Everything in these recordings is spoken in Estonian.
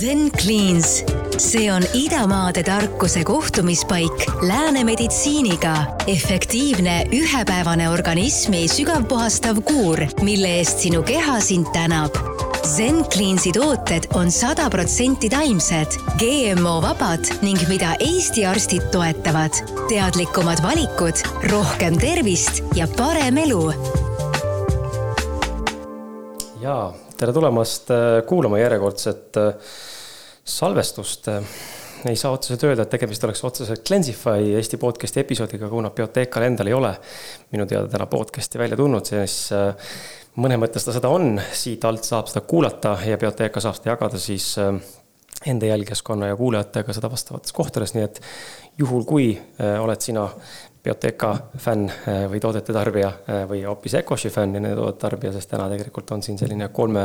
Zen Cleans, see on idamaade tarkuse kohtumispaik lääne meditsiiniga. efektiivne ühepäevane organismi sügavpuhastav kuur, mille eest sinu keha sind tänab. Zen Cleansi tooted on sada protsenti taimsed, GMO-vabad ning mida Eesti arstid toetavad. teadlikumad valikud, rohkem tervist ja parem elu ja tere tulemast äh, kuulama järjekordset äh, salvestust. ei saa otseselt öelda, et tegemist oleks otseselt Cleansify Eesti podcast'i episoodiga, kuna Bioteekal endal ei ole minu teada täna podcast'i välja tulnud, siis äh, mõne mõttes ta seda on, siit alt saab seda kuulata ja Bioteeka saab seda jagada siis enda jälgijaskonna ja kuulajatega seda vastavates kohtades, nii et juhul, kui oled sina Bioteca fänn äh, või toodete tarbija äh, või hoopis Ecoshi fänn ja nende toodete tarbija, sest täna tegelikult on siin selline kolme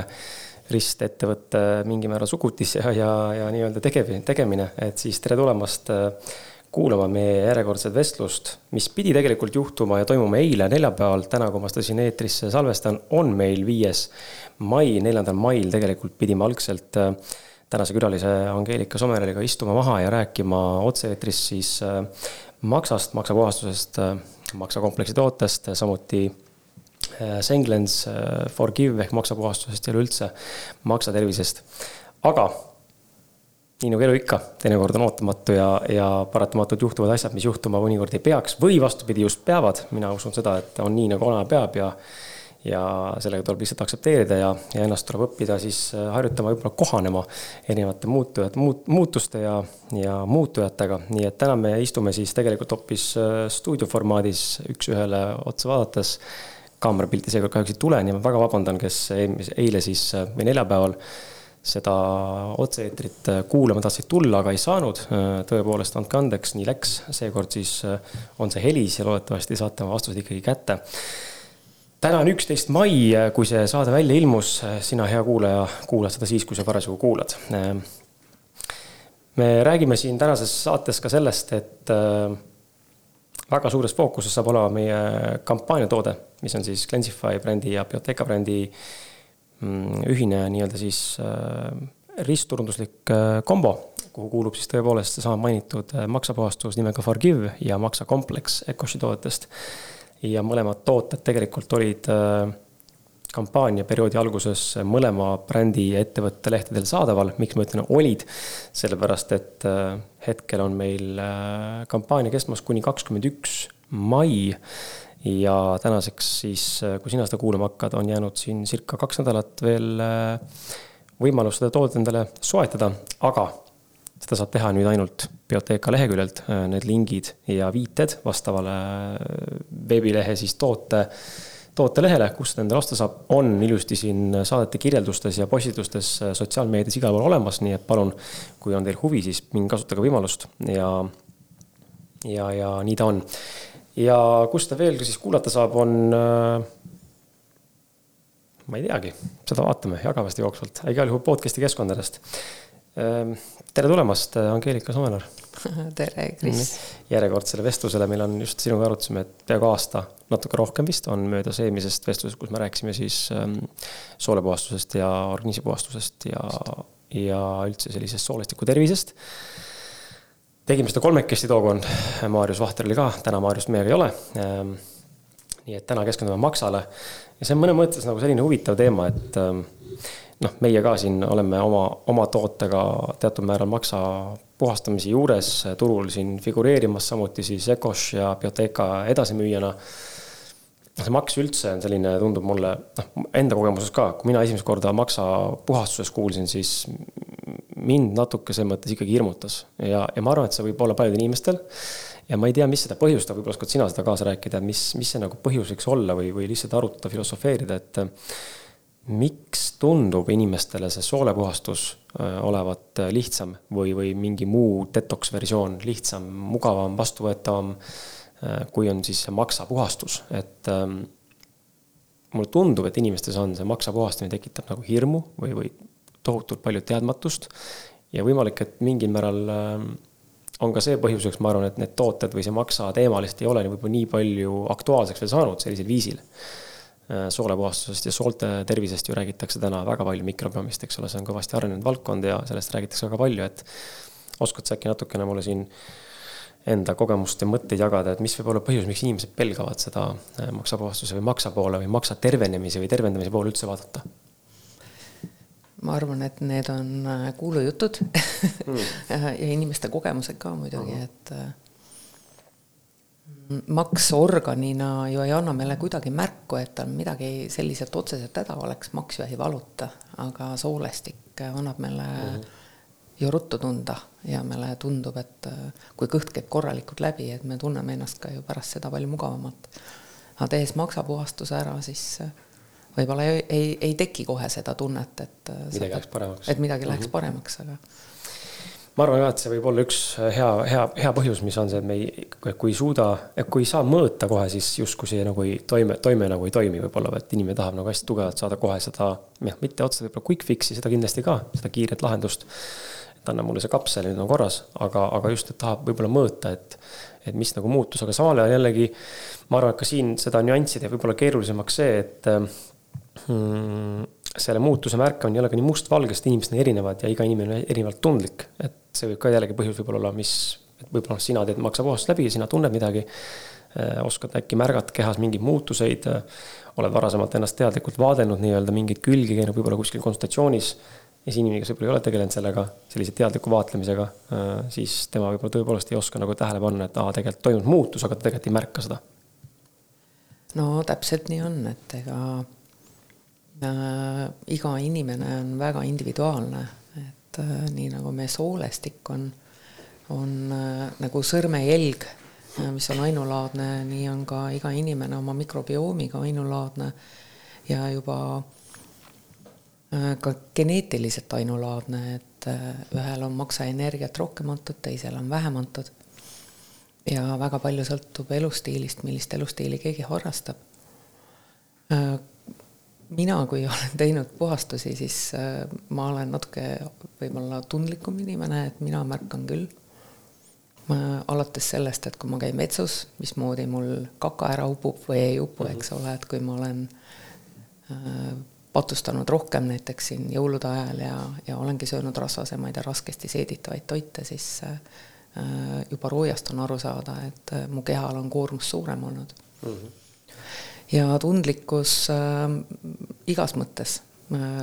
ristettevõtte mingi määral sugutis ja, ja, ja nii-öelda tegev, tegemine, et siis tere tulemast äh, kuulama meie järjekordset vestlust, mis pidi tegelikult juhtuma ja toimuma eile, neljapäeval, täna, kui ma seda siin eetrisse salvestan, on meil viies mai, neljandal mail tegelikult pidime algselt tänase külalise Angeelika Somereliga istuma maha ja rääkima otse-eetris siis maksast, maksapuhastusest, äh, maksakompleksi tootest, samuti äh, Senglens äh, Forgive ehk maksapuhastusest ja üleüldse maksatervisest. aga nii nagu elu ikka, teinekord on ootamatu ja, ja paratamatult juhtuvad asjad, mis juhtuma mõnikord ei peaks või vastupidi, just peavad. mina usun seda, et on nii, nagu olema peab ja ja sellega tuleb lihtsalt aktsepteerida ja, ja ennast tuleb õppida siis äh, harjutama, võib-olla kohanema erinevate muutujate, muut-, muutuste ja, ja muutujatega. nii et täna me istume siis tegelikult hoopis äh, stuudioformaadis üks-ühele otsa vaadates. Kaamerapilti seekord kahjuks ei tule, nii ma väga vabandan, kes eile siis äh, või neljapäeval seda otse-eetrit kuulama tahtsid tulla, aga ei saanud. tõepoolest, andke andeks, nii läks, seekord siis on see helis ja loodetavasti saate oma vastused ikkagi kätte täna on üksteist mai, kui see saade välja ilmus, sina, hea kuulaja, kuulad seda siis, kui sa parasjagu kuulad. me räägime siin tänases saates ka sellest, et äh, väga suures fookuses saab olema meie kampaaniatoode, mis on siis Cleansify brändi ja Bioteca brändi mm, ühine nii-öelda siis äh, ristturunduslik äh, kombo, kuhu kuulub siis tõepoolest seesama mainitud maksapuhastus nimega Forgive ja maksakompleks Ecoshi toodetest. Ja mõlemad tooted tegelikult olid äh, kampaaniaperioodi alguses mõlema brändi ja ettevõtte lehtedel saadaval. miks ma ütlen olid? sellepärast, et äh, hetkel on meil äh, kampaania kestmas kuni kakskümmend üks mai. ja tänaseks siis, kui sina seda kuulama hakkad, on jäänud siin circa kaks nädalat veel võimalus seda toodet endale soetada, aga seda saab teha nüüd ainult Bioteeka leheküljelt, äh, need lingid ja viited vastavale äh, veebilehe siis toote, tootelehele, kust endale osta saab, on ilusti siin saadete kirjeldustes ja postitustes äh, sotsiaalmeedias igal pool olemas, nii et palun, kui on teil huvi, siis minge kasutage võimalust ja, ja, ja nii ta on. ja kus ta veel siis kuulata saab, on ma ei teagi, seda vaatame, jagame seda jooksvalt, igal juhul podcast'i keskkondadest Ehm, tere tulemast, Angeelika Somelar. tere, Kris. järjekordsele vestlusele, meil on just sinuga arutasime, et peaaegu aasta, natuke rohkem vist, on möödas eelmisest vestlusest, kus me rääkisime siis ähm, soolepuhastusest ja organismipuhastusest ja, ja üldse sellisest soolestiku tervisest. tegime seda kolmekesti tookord, Maarjus Vahter oli ka, täna Maarjust meiega ei ole ähm,. nii et täna keskendume maksale ja see on mõnes mõttes nagu selline huvitav teema, et ähm, noh, meie ka siin oleme oma, oma tootega teatud määral maksa puhastamise juures turul siin figureerimas, samuti siis Ecosh ja Bioteca edasimüüjana. see maks üldse on selline, tundub mulle, noh, enda kogemuses ka, kui mina esimest korda maksa puhastuses kuulsin, siis mind natuke selles mõttes ikkagi hirmutas ja, ja ma arvan, et see võib olla paljudel inimestel ja ma ei tea, mis seda põhjustab, võib-olla oskad sina seda kaasa rääkida, mis, mis see nagu põhjus võiks olla või, või lihtsalt arutada, filosofeerida, et miks tundub inimestele see soolepuhastus äh, olevat äh, lihtsam või, või mingi muu detox versioon lihtsam, mugavam, vastuvõetavam, äh, kui on siis see maksapuhastus, et ähm, mulle tundub, et inimestes on see maksapuhastamine tekitab nagu hirmu või, või tohutult palju teadmatust ja võimalik, et mingil määral ähm, on ka see põhjuseks, ma arvan, et need tooted või see maksa teema lihtsalt ei ole võib-olla nii palju aktuaalseks veel saanud sellisel viisil soolepuhastusest ja soolte tervisest ju räägitakse täna väga palju mikrobiomist, eks ole, see on kõvasti arenenud valdkond ja sellest räägitakse väga palju, et oskad sa äkki natukene mulle siin enda kogemust ja mõtteid jagada, et mis võib olla põhjus, miks inimesed pelgavad seda äh, maksapuhastuse või maksa poole või maksa tervenemise või tervendamise poole üldse vaadata? ma arvan, et need on äh, kuulujutud mm. ja inimeste kogemused ka muidugi mm, -hmm. et äh, maks organina ju ei anna meile kuidagi märku, et tal midagi selliselt otseselt häda oleks, maks ju ei valuta, aga soolestik annab meile mm -hmm ju ruttu tunda ja meile tundub, et äh, kui kõht käib korralikult läbi, et me tunneme ennast ka ju pärast seda palju mugavamalt. aga tehes maksapuhastuse ära, siis äh, võib-olla ei, ei, ei teki kohe seda tunnet, et äh, midagi läheks paremaks. et midagi läheks mm -hmm. paremaks, aga ma arvan ka, et see võib olla üks hea, hea, hea põhjus, mis on see, et me ei, kui ei suuda, kui ei saa mõõta kohe, siis justkui see nagu ei toime, toime nagu ei toimi võib-olla, et inimene tahab nagu hästi tugevalt saada kohe seda, noh, mitte otseselt võib-olla quick fix'i, seda kindlasti ka, seda kiiret lahendust et anna mulle see kapsel, nüüd on korras, aga, aga just, et tahab võib-olla mõõta, et, et mis nagu muutus, aga samal ajal jällegi ma arvan, et ka siin seda nüanssi teeb võib-olla keerulisemaks see, et mm, selle muutuse märkamine ei ole ka nii mustvalge, sest inimesed on erinevad ja iga inimene on erinevalt tundlik. et see võib ka jällegi põhjus võib-olla olla, mis, et võib-olla sina teed maksapuhastust läbi sina tunned midagi eh, oskad äkki märgata kehas mingeid muutuseid, oled varasemalt ennast teadlikult vaadelnud nii-öelda mingeid külgi, käinud võib-olla kuskil konsultatsioonis ja see inimene, kes võib-olla ei ole tegelenud sellega, sellise teadliku vaatlemisega, äh, siis tema võib-olla tõepoolest ei oska nagu tähele panna, et aa, tegelikult toimub muutus, aga ta tegelikult ei märka seda. no täpselt nii on, et ega äh, iga inimene on väga individuaalne, et äh, nii nagu meie soolestik on, on äh, nagu sõrmejälg, äh, mis on ainulaadne, nii on ka iga inimene oma mikrobioomiga ainulaadne ja juba ka geneetiliselt ainulaadne, et ühel on maksaenergiat rohkem antud, teisel on vähem antud. ja väga palju sõltub elustiilist, millist elustiili keegi harrastab. Äh, mina, kui olen teinud puhastusi, siis ma olen natuke võib-olla tundlikum inimene, et mina märkan küll. alates sellest, et kui ma käin vetsus, mismoodi mul kaka ära upub või ei upu, eks ole, et kui ma olen patustanud rohkem näiteks siin jõulude ajal ja, ja olengi söönud rasvasemaid ja raskesti seeditavaid toite, siis äh, juba roojast on aru saada, et äh, mu kehal on koormus suurem olnud mm. -hmm. Ja tundlikkus äh, igas mõttes. Äh,,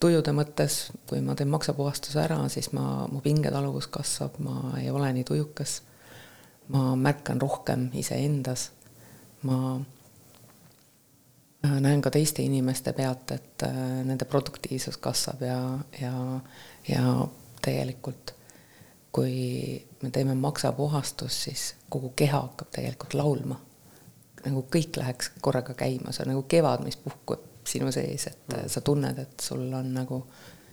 tujude mõttes, kui ma teen maksapuhastuse ära, siis ma, mu pingetaluvus kasvab, ma ei ole nii tujukas, ma märkan rohkem iseendas, ma Äh, näen ka teiste inimeste pealt, et äh, nende produktiivsus kasvab ja, ja, ja tegelikult kui me teeme maksapuhastust, siis kogu keha hakkab tegelikult laulma. Nagu kõik läheks korraga käima, see on nagu kevad, mis puhkub sinu sees, et mm. sa tunned, et sul on nagu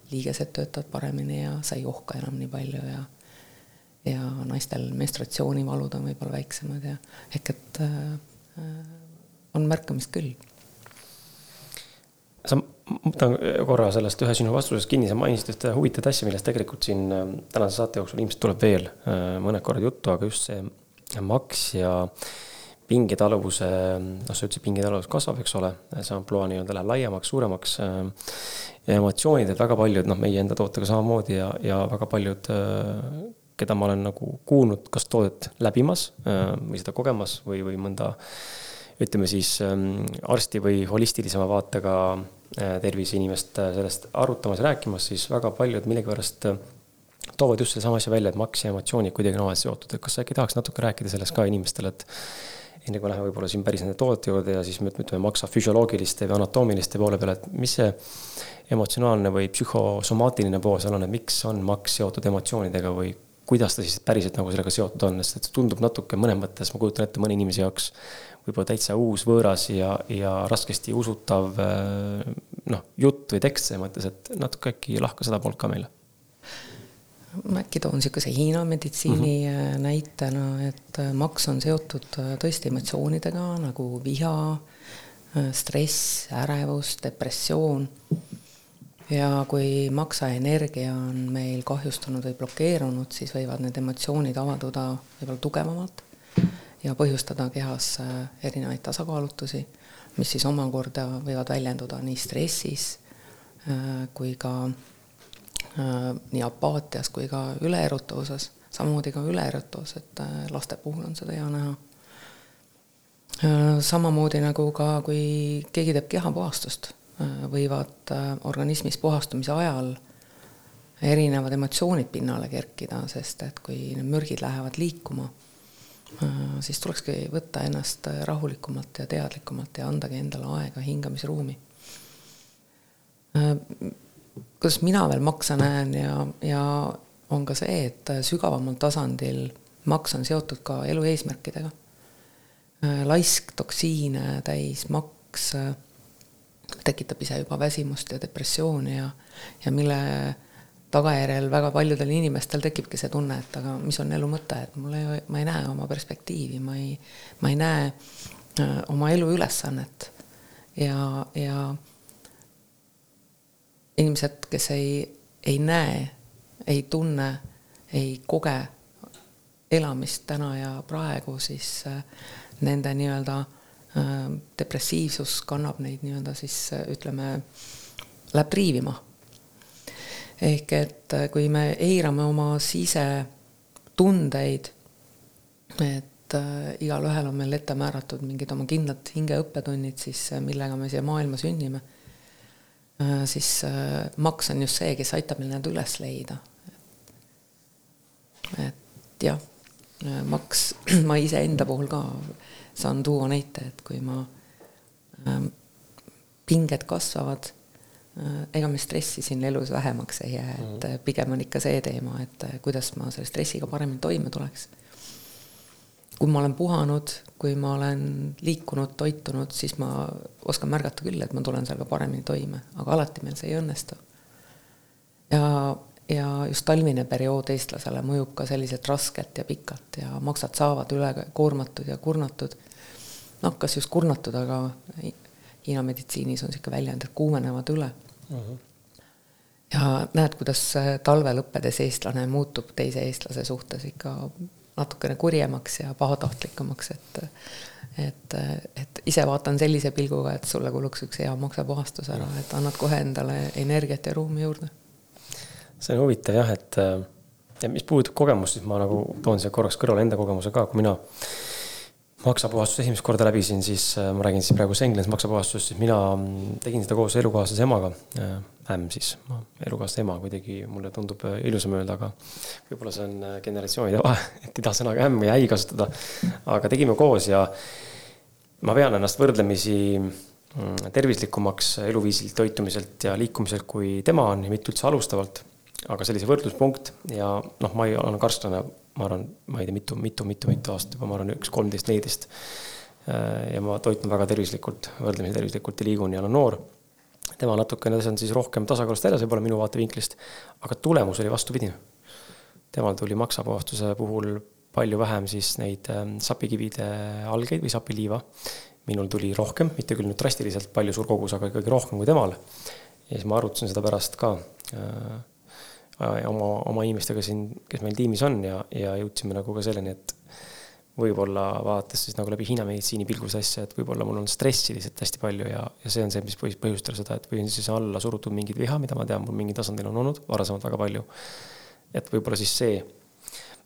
liigesed töötavad paremini ja sa ei ohka enam nii palju ja ja naistel menstratsioonivalud on võib-olla väiksemad ja ehk et äh, äh on märkamist küll sa, ma võtan korra sellest ühe sinu vastusest kinni, sa mainisid ühte huvitavat asja, millest tegelikult siin ähm, tänase saate jooksul ilmselt tuleb veel äh, mõned korrad juttu, aga just see maks ja pingetaluvuse, noh, sa ütlesid, pingetaluvus kasvab, eks ole, see ampluaa nii-öelda läheb laiemaks, suuremaks. Äh, emotsioonid, et väga paljud, noh, meie enda tootega samamoodi ja, ja väga paljud, äh, keda ma olen nagu kuulnud, kas toodet läbimas või seda kogemas või, või mõnda ütleme siis ähm, arsti või holistilisema vaatega äh, terviseinimest äh, sellest arutamas, rääkimas, siis väga paljud millegipärast äh, toovad just sellesama asja välja, et maks ja emotsioonid kuidagi on omavahel seotud, et kas sa äkki tahaks natuke rääkida sellest ka inimestele, et enne kui läheme võib-olla siin päris nende toodete juurde ja siis me ütleme maksa füsioloogiliste või anatoomiliste poole peale, et mis see emotsionaalne või psühhosomaatiline pool seal on, et miks on maks seotud emotsioonidega või kuidas ta siis päriselt nagu sellega seotud on, sest see tundub natuke mõnes mõttes, ma kujutan ette, mõne inimese jaoks võib-olla täitsa uus, võõras ja, ja raskesti usutav noh, jutt või tekst selles mõttes, et natuke äkki lahka seda poolt ka meile ma äkki toon niisuguse Hiina meditsiini mm -hmm. näitena, et äh, maks on seotud tõesti emotsioonidega nagu viha, stress, ärevus, depressioon. ja kui maksaenergia on meil kahjustunud või blokeerunud, siis võivad need emotsioonid avalduda võib-olla tugevamalt ja põhjustada kehas äh, erinevaid tasakaalutusi. mis siis omakorda võivad väljenduda nii stressis kui ka nii apaatias kui ka üleerutuses, samamoodi ka üleerutus, et laste puhul on seda hea näha samamoodi nagu ka, kui keegi teeb kehapuhastust, võivad organismis puhastumise ajal erinevad emotsioonid pinnale kerkida, sest et kui need mürgid lähevad liikuma, siis tulekski võtta ennast rahulikumalt ja teadlikumalt ja andagi endale aega, hingamisruumi. Kuidas mina veel maksa näen ja, ja on ka see, et sügavamal tasandil maks on seotud ka elu eesmärkidega laisk toksiine täis maks tekitab ise juba väsimust ja depressiooni ja, ja mille tagajärjel väga paljudel inimestel tekibki see tunne, et aga mis on elu mõte, et mul ei, ma ei näe oma perspektiivi, ma ei, ma ei näe äh, oma elu ülesannet. ja, ja inimesed, kes ei, ei näe, ei tunne, ei koge elamist täna ja praegu, siis äh, nende nii-öelda äh, depressiivsus kannab neid nii-öelda siis äh, ütleme, läheb triivima. ehk et kui me eirame oma sisetundeid, et igalühel on meil ette määratud mingid oma kindlad hingeõppetunnid siis, millega me siia maailma sünnime siis äh, maks on just see, kes aitab meil need üles leida. et jah, maks, ma iseenda puhul ka saan tuua näite, et kui ma ähm,, pinged kasvavad äh,, ega me stressi siin elus vähemaks ei jää, et mm. pigem on ikka see teema, et äh, kuidas ma selle stressiga paremini toime tuleks. Kui ma olen puhanud, kui ma olen liikunud, toitunud, siis ma oskan märgata küll, et ma tulen sellega paremini toime, aga alati meil see ei õnnestu. ja ja just talvine periood eestlasele mõjub ka selliselt raskelt ja pikalt ja maksad saavad üle koormatud ja kurnatud noh, kas just kurnatud, aga Hiina meditsiinis on niisugune väljend, et kuumenevad üle uh. Mhm. -huh. ja näed, kuidas talve lõppedes eestlane muutub teise eestlase suhtes ikka natukene kurjemaks ja pahatahtlikumaks, et et, et ise vaatan sellise pilguga, et sulle kuluks üks hea maksapuhastus ära, et annad kohe endale energiat ja ruumi juurde. see on huvitav jah, et ja mis puudutab kogemust, siis ma nagu toon siia korraks kõrvale enda kogemuse ka, kui mina maksapuhastuse esimest korda läbisin, siis äh, ma räägin siis praegu Englandis maksapuhastust, siis mina mm, tegin seda koos elukaaslase emaga. Ämm äh, siis, elukaaslase ema kuidagi mulle tundub äh, ilusam öelda, aga võib-olla see on generatsioonide vahe, et idasõnaga ämm ja äi kasutada. aga tegime koos ja ma pean ennast võrdlemisi mm, tervislikumaks eluviisilt, toitumiselt ja liikumiselt, kui tema on, mitte üldse alustavalt. aga sellise võrdluspunkt ja noh, ma ei ole karstlane ma arvan, ma ei tea, mitu, mitu, mitu, mitu aastat juba, ma arvan, üks kolmteist, neliteist. Äh, ja ma toitun väga tervislikult, võrdlemisi tervislikult ja liigun ja olen noor. tema natukene, see on siis rohkem tasakaalust väljas võib-olla minu vaatevinklist, aga tulemus oli vastupidine. temal tuli maksapuhastuse puhul palju vähem siis neid ähm, sapikivide algeid või sapiliiva. minul tuli rohkem, mitte küll nüüd drastiliselt palju suur kogus, aga ikkagi rohkem kui temal. ja siis ma arutasin seda pärast ka äh, oma, oma inimestega siin, kes meil tiimis on ja, ja jõudsime nagu ka selleni, et võib-olla vaadates siis nagu läbi Hiina meditsiini pilgus asja, et võib-olla mul on stressi lihtsalt hästi palju ja, ja see on see, mis põhjustab seda, et või on siis alla surutud mingit viha, mida ma tean, mul mingil tasandil on olnud varasemalt väga palju. et võib-olla siis see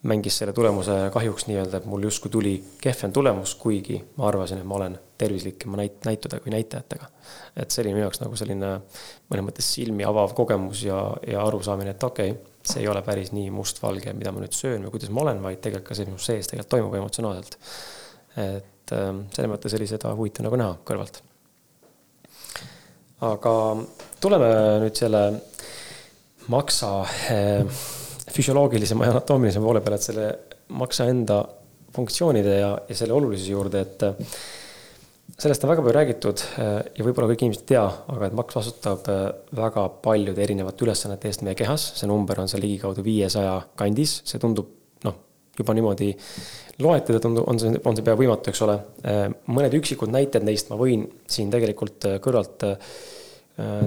mängis selle tulemuse kahjuks nii-öelda, et mul justkui tuli kehvem tulemus, kuigi ma arvasin, et ma olen tervislikema näit-, näitude kui näitajatega. et see oli minu jaoks nagu selline mõnes mõttes silmi avav kogemus ja, ja arusaamine, et okei okay,, see ei ole päris nii mustvalge, mida ma nüüd söön või kuidas ma olen, vaid tegelikult ka see, mis mu sees tegelikult toimub emotsionaalselt. et ähm, selles mõttes oli seda huvitav nagu näha kõrvalt. aga tuleme nüüd selle maksa äh, füsioloogilisema ja anatoomilisema poole peale, et selle maksa enda funktsioonide ja, ja selle olulisuse juurde, et äh, sellest on väga palju räägitud äh, ja võib-olla kõik inimesed ei tea, aga et maks vastutab äh, väga paljude erinevate ülesannete eest meie kehas, see number on seal ligikaudu viiesaja kandis, see tundub noh, juba niimoodi loetleda tundub, on see, on see pea võimatu, eks ole. mõned üksikud näited neist ma võin siin tegelikult kõrvalt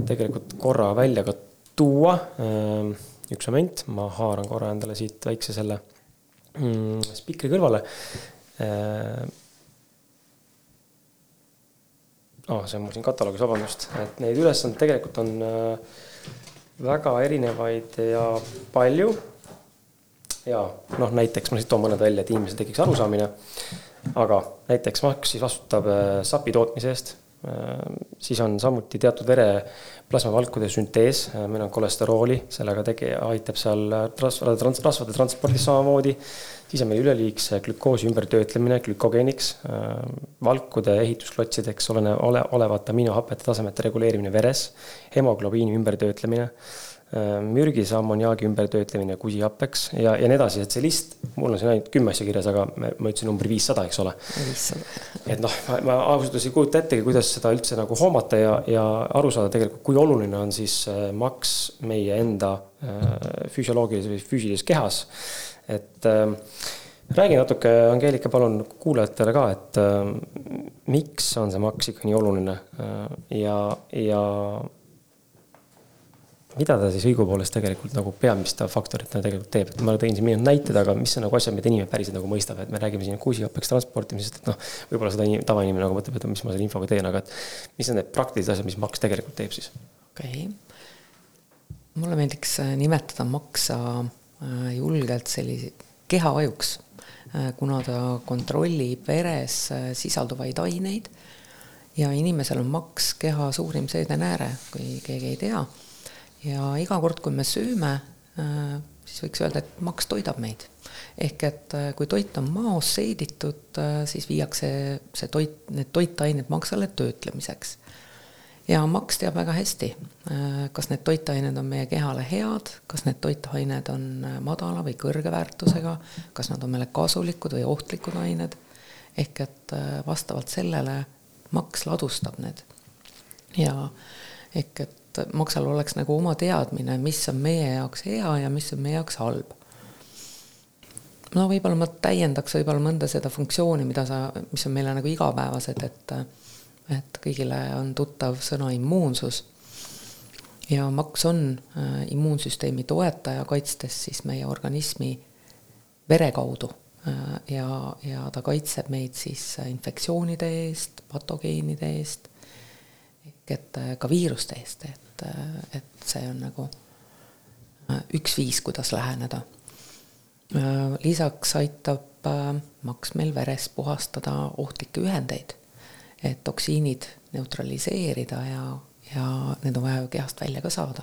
tegelikult korra välja ka tuua üks moment, ma haaran korra endale siit väikse selle mm, spikri kõrvale äh,. oh,, see on mul siin kataloogis, vabandust, et neid ülesandeid tegelikult on äh, väga erinevaid ja palju. ja noh, näiteks ma siit toon mõned välja, et inimesel tekiks arusaamine. aga näiteks Max siis vastutab äh, sapi tootmise eest. Siis on samuti teatud vereplasmavalkude süntees, äh, meil on kolesterooli, sellega tegi, aitab seal rasvade, trans-, rasvade transpordis samamoodi. Siis on meil üleliigse glükoosi ümbertöötlemine glükogeeniks, äh, valkude ehitusklotsideks olene, ole, olevate aminohapete tasemete reguleerimine veres, hemoglobiini ümbertöötlemine, äh, mürgise ammoniaagi ümbertöötlemine kusihappeks ja, ja nii edasi, et see list, mul on siin ainult kümme asja kirjas, aga ma ütlesin numbri viissada, eks ole. et noh, ma, ma ausalt öeldes ei kujuta ettegi, kuidas seda üldse nagu hoomata ja, ja aru saada tegelikult, kui oluline on siis äh, maks meie enda füsioloogilises või füüsilises kehas. Et äh, räägi natuke, Angeelika, palun kuulajatele ka, et äh, miks on see maks ikka nii oluline? Äh, ja, ja mida ta siis õigupoolest tegelikult nagu peamiste faktoritena tegelikult teeb, et ma tõin siin mingid näited, aga mis on nagu asjad, mida inimene päriselt nagu mõistab, et me räägime siin kuusihappeks transportimisest, et noh, võib-olla seda tavainimene nagu mõtleb, et mis ma selle infoga teen, aga et mis on need praktilised asjad, mis maks tegelikult teeb siis? okei okay., mulle meeldiks äh, nimetada maksa Äh, julgelt sellise kehaajuks, äh, kuna ta kontrollib veres sisalduvaid aineid ja inimesel on maks keha suurim seedenääre, kui keegi ei tea. Ja iga kord, kui me sööme, siis võiks öelda, et maks toidab meid. ehk et kui toit on maos seeditud, siis viiakse see toit, need toitained maksale töötlemiseks ja Max teab väga hästi, äh, kas need toitained on meie kehale head, kas need toitained on äh, madala või kõrge väärtusega, kas nad on meile kasulikud või ohtlikud ained. ehk et äh, vastavalt sellele Max ladustab need. ja ehk et Maxal oleks nagu oma teadmine, mis on meie jaoks hea ja mis on meie jaoks halb no võib-olla ma täiendaks võib-olla mõnda seda funktsiooni, mida sa, mis on meile nagu igapäevased, et et kõigile on tuttav sõna immuunsus. ja maks on äh, immuunsüsteemi toetaja, kaitstes siis meie organismi vere kaudu äh, ja, ja ta kaitseb meid siis infektsioonide eest, patogeenide eest, ehk et ka viiruste eest, et, et see on nagu üks viis, kuidas läheneda. lisaks aitab maks meil veres puhastada ohtlikke ühendeid et toksiinid neutraliseerida ja, ja need on vaja ju kehast välja ka saada.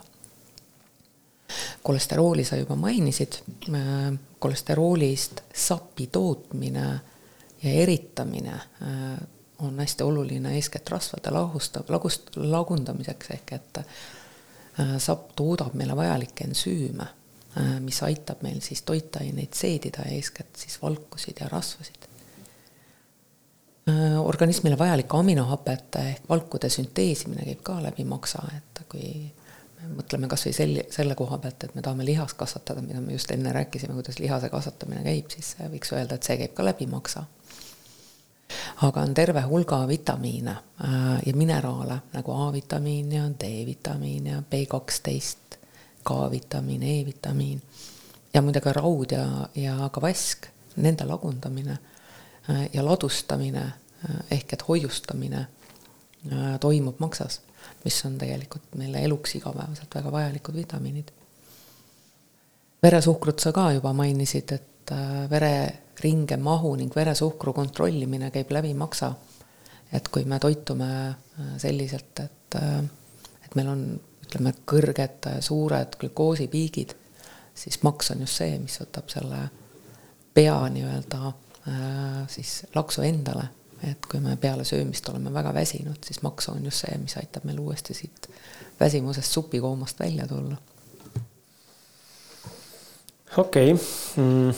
kolesterooli sa juba mainisid, kolesteroolist sapi tootmine ja eritamine äh, on hästi oluline eeskätt rasvade lahustab, lagust, lagundamiseks, ehk et äh, sapp toodab meile vajalikke ensüüme, äh, mis aitab meil siis toitaineid seedida, eeskätt siis valkusid ja rasvasid Äh, organismile vajalike aminohapete ehk valkude sünteesimine käib ka läbi maksa, et kui me mõtleme kas või selle, selle koha pealt, et me tahame lihast kasvatada, mida me just enne rääkisime, kuidas lihase kasvatamine käib, siis võiks öelda, et see käib ka läbi maksa. Aga on terve hulga vitamiine äh, ja mineraale nagu A-vitamiin ja D-vitamiin ja B kaksteist, K-vitamiin, E-vitamiin ja muidugi raud ja, ja ka vask, nende lagundamine Äh, ja ladustamine äh, ehk et hoiustamine toimub maksas, mis on tegelikult meile eluks igapäevaselt väga vajalikud vitamiinid. veresuhkrut sa ka juba mainisid, et vereringe mahu ning veresuhkru kontrollimine käib läbi maksa. et kui me toitume selliselt, et, et meil on, ütleme, kõrged suured glükoosipiigid, siis maks on just see, mis võtab selle pea nii-öelda Äh, siis laksu endale, et kui me peale söömist oleme väga väsinud, siis maksu on just see, mis aitab meil uuesti siit väsimusest supikoomast välja tulla. okei okay. mm..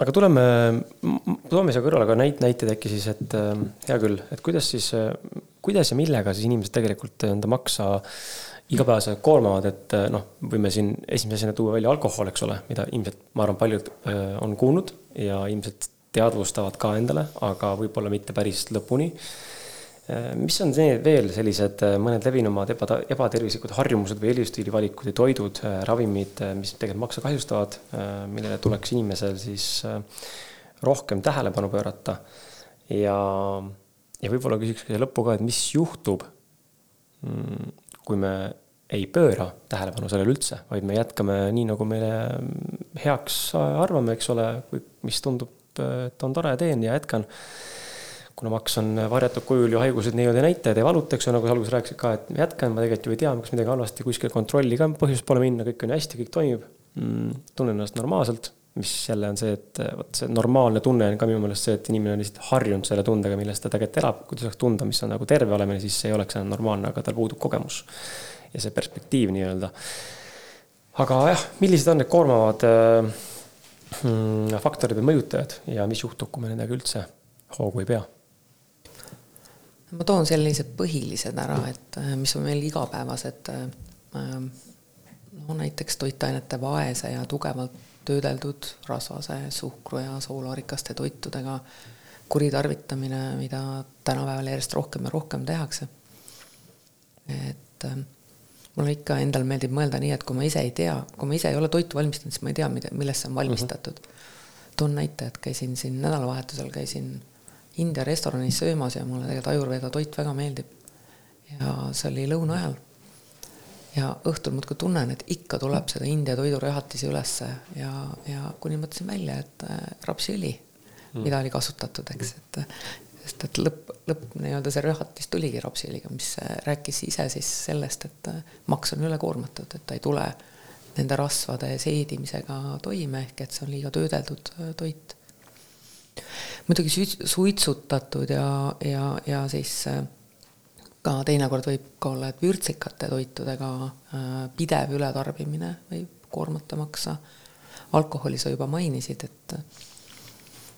Aga tuleme, toome siia kõrvale ka näit-, näiteid äkki siis, et äh, hea küll, et kuidas siis, äh, kuidas ja millega siis inimesed tegelikult enda maksa äh, igapäevaselt koormavad, et eh, noh, võime siin esimese asjana tuua välja alkohol, eks ole, mida ilmselt, ma arvan, paljud on kuulnud ja ilmselt teadvustavad ka endale, aga võib-olla mitte päris lõpuni. Eh, mis on see veel sellised mõned levinumad eba, ebatervislikud harjumused või elustiili valikud ja toidud, ravimid, mis tegelikult maksa kahjustavad, millele tuleks inimesel siis rohkem tähelepanu pöörata ja, ja võib-olla küsiks ka lõppu ka, et mis juhtub, mm, kui me ei pööra tähelepanu sellele üldse, vaid me jätkame nii, nagu meile heaks arvame, eks ole, mis tundub, et on tore, teen ja jätkan. Kuna maks on varjatud kujul ju haigused nii-öelda näitajad ei valuta, eks ju, nagu sa alguses rääkisid ka, et jätkan, ma tegelikult ju ei tea, kas midagi halvasti, kuskil kontrolli ka põhjust pole minna, kõik on hästi, kõik toimib mm,. tunnen ennast normaalselt, mis jälle on see, et vot see normaalne tunne on ka minu meelest see, et inimene on lihtsalt harjunud selle tundega, milles ta tegelikult elab, kui ta saaks tunda, mis on nagu terve olemine, siis see ei oleks enam normaalne, aga tal puudub kogemus ja see perspektiiv nii-öelda. aga jah, millised on need koormavad äh, mm, faktorid või mõjutajad ja mis juhtub, kui me nendega üldse hoogu ei pea? Ma toon sellised põhilised ära, et äh, mis on meil igapäevased äh, no näiteks toitainete vaese ja tugevalt töödeldud rasvase, suhkru ja soolorikaste toitudega kuritarvitamine, mida tänapäeval järjest rohkem ja rohkem tehakse. et mulle ikka endal meeldib mõelda nii, et kui ma ise ei tea, kui ma ise ei ole toitu valmistanud, siis ma ei tea, mida, millest see on valmistatud mm. -hmm. toon näite, et käisin siin nädalavahetusel, käisin India restoranis söömas ja mulle tegelikult ajurveeda toit väga meeldib. ja see oli lõuna ajal. ja õhtul muudkui tunnen, et ikka tuleb seda India toidurõhatisi ülesse ja, ja kuni mõtlesin välja, et äh, rapsiõli mm., mida oli kasutatud, eks, et sest et lõpp, lõpp nii-öelda see rõhatis tuligi rapsiõliga, mis rääkis ise siis sellest, et maks on ülekoormatud, et ta ei tule nende rasvade seedimisega toime, ehk et see on liiga töödeldud äh, toit. Muidugi suitsutatud ja, ja, ja siis äh, ka teinekord võib ka olla, et vürtsikate toitudega äh, pidev ületarbimine võib koormata maksa. alkoholi sa juba mainisid, et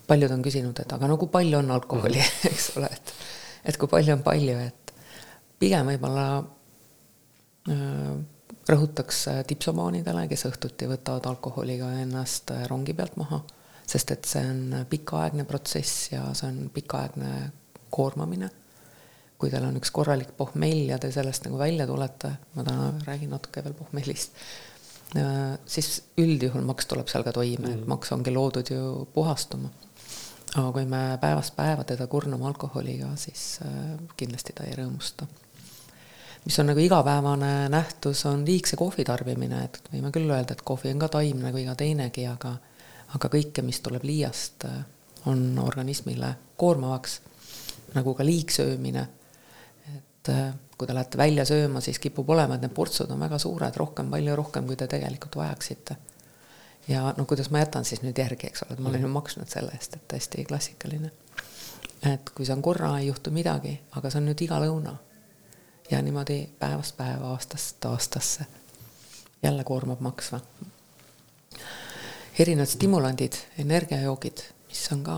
paljud on küsinud, et aga no kui palju on alkoholi mm, -hmm. eks ole, et, et kui palju on palju, et pigem võib-olla äh, rõhutaks tipsomaanidele, kes õhtuti võtavad alkoholiga ennast rongi pealt maha, sest et see on pikaaegne protsess ja see on pikaaegne koormamine. kui teil on üks korralik pohmell ja te sellest nagu välja tulete, ma täna räägin natuke veel pohmellist, äh, siis üldjuhul maks tuleb seal ka toime mm, -hmm. maks ongi loodud ju puhastuma aga kui me päevast päeva teda kurname alkoholiga, siis äh, kindlasti ta ei rõõmusta. mis on nagu igapäevane nähtus, on liigse kohvi tarbimine, et võime küll öelda, et kohvi on ka taim nagu iga teinegi, aga aga kõike, mis tuleb liiast, on organismile koormavaks, nagu ka liigsöömine. et äh, kui te lähete välja sööma, siis kipub olema, et need portsud on väga suured, rohkem, palju rohkem, kui te tegelikult vajaksite ja no kuidas ma jätan siis nüüd järgi, eks ole, et ma olen ju maksnud selle eest, et hästi klassikaline. et kui see on korra, ei juhtu midagi, aga see on nüüd iga lõuna. ja niimoodi päevast päeva, aastast aastasse. jälle koormab maksma. Erinevad stimulandid, energiajoogid, mis on ka,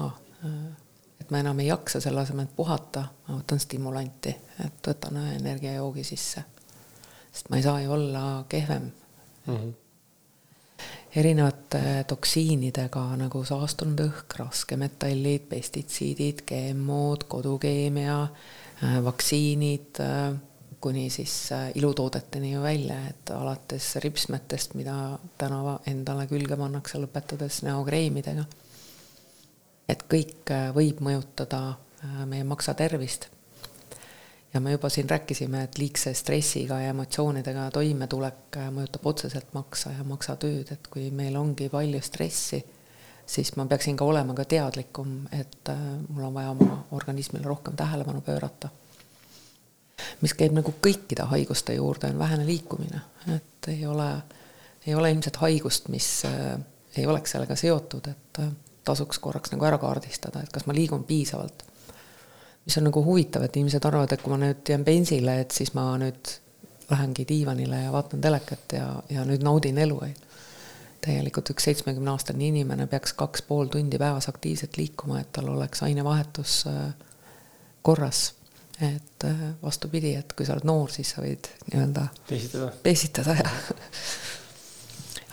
et ma enam ei jaksa selle asemel, et puhata, ma võtan stimulanti, et võtan ühe energiajoogi sisse. sest ma ei saa ju olla kehvem mm. -hmm erinevate toksiinidega nagu saastunud õhk, raskemetallid, pestitsiidid, GMO-d, kodukeemia, äh, vaktsiinid, äh, kuni siis äh, ilutoodeteni ju välja, et alates ripsmetest, mida täna endale külge pannakse, lõpetades näokreemidega. et kõik võib mõjutada meie maksa tervist ja me juba siin rääkisime, et liigse stressiga ja emotsioonidega toimetulek mõjutab otseselt maksa ja maksatööd, et kui meil ongi palju stressi, siis ma peaksin ka olema ka teadlikum, et äh, mul on vaja oma organismile rohkem tähelepanu pöörata. Mis käib nagu kõikide haiguste juurde, on vähene liikumine, et ei ole, ei ole ilmselt haigust, mis äh, ei oleks sellega seotud, et äh, tasuks korraks nagu ära kaardistada, et kas ma liigun piisavalt mis on nagu huvitav, et inimesed arvavad, et kui ma nüüd jään bensile, et siis ma nüüd lähengi diivanile ja vaatan telekat ja, ja nüüd naudin elu. tegelikult üks seitsmekümne aastane inimene peaks kaks pool tundi päevas aktiivselt liikuma, et tal oleks ainevahetus äh, korras. Et äh, vastupidi, et kui sa oled noor, siis sa võid nii-öelda peesitada, peesitada ja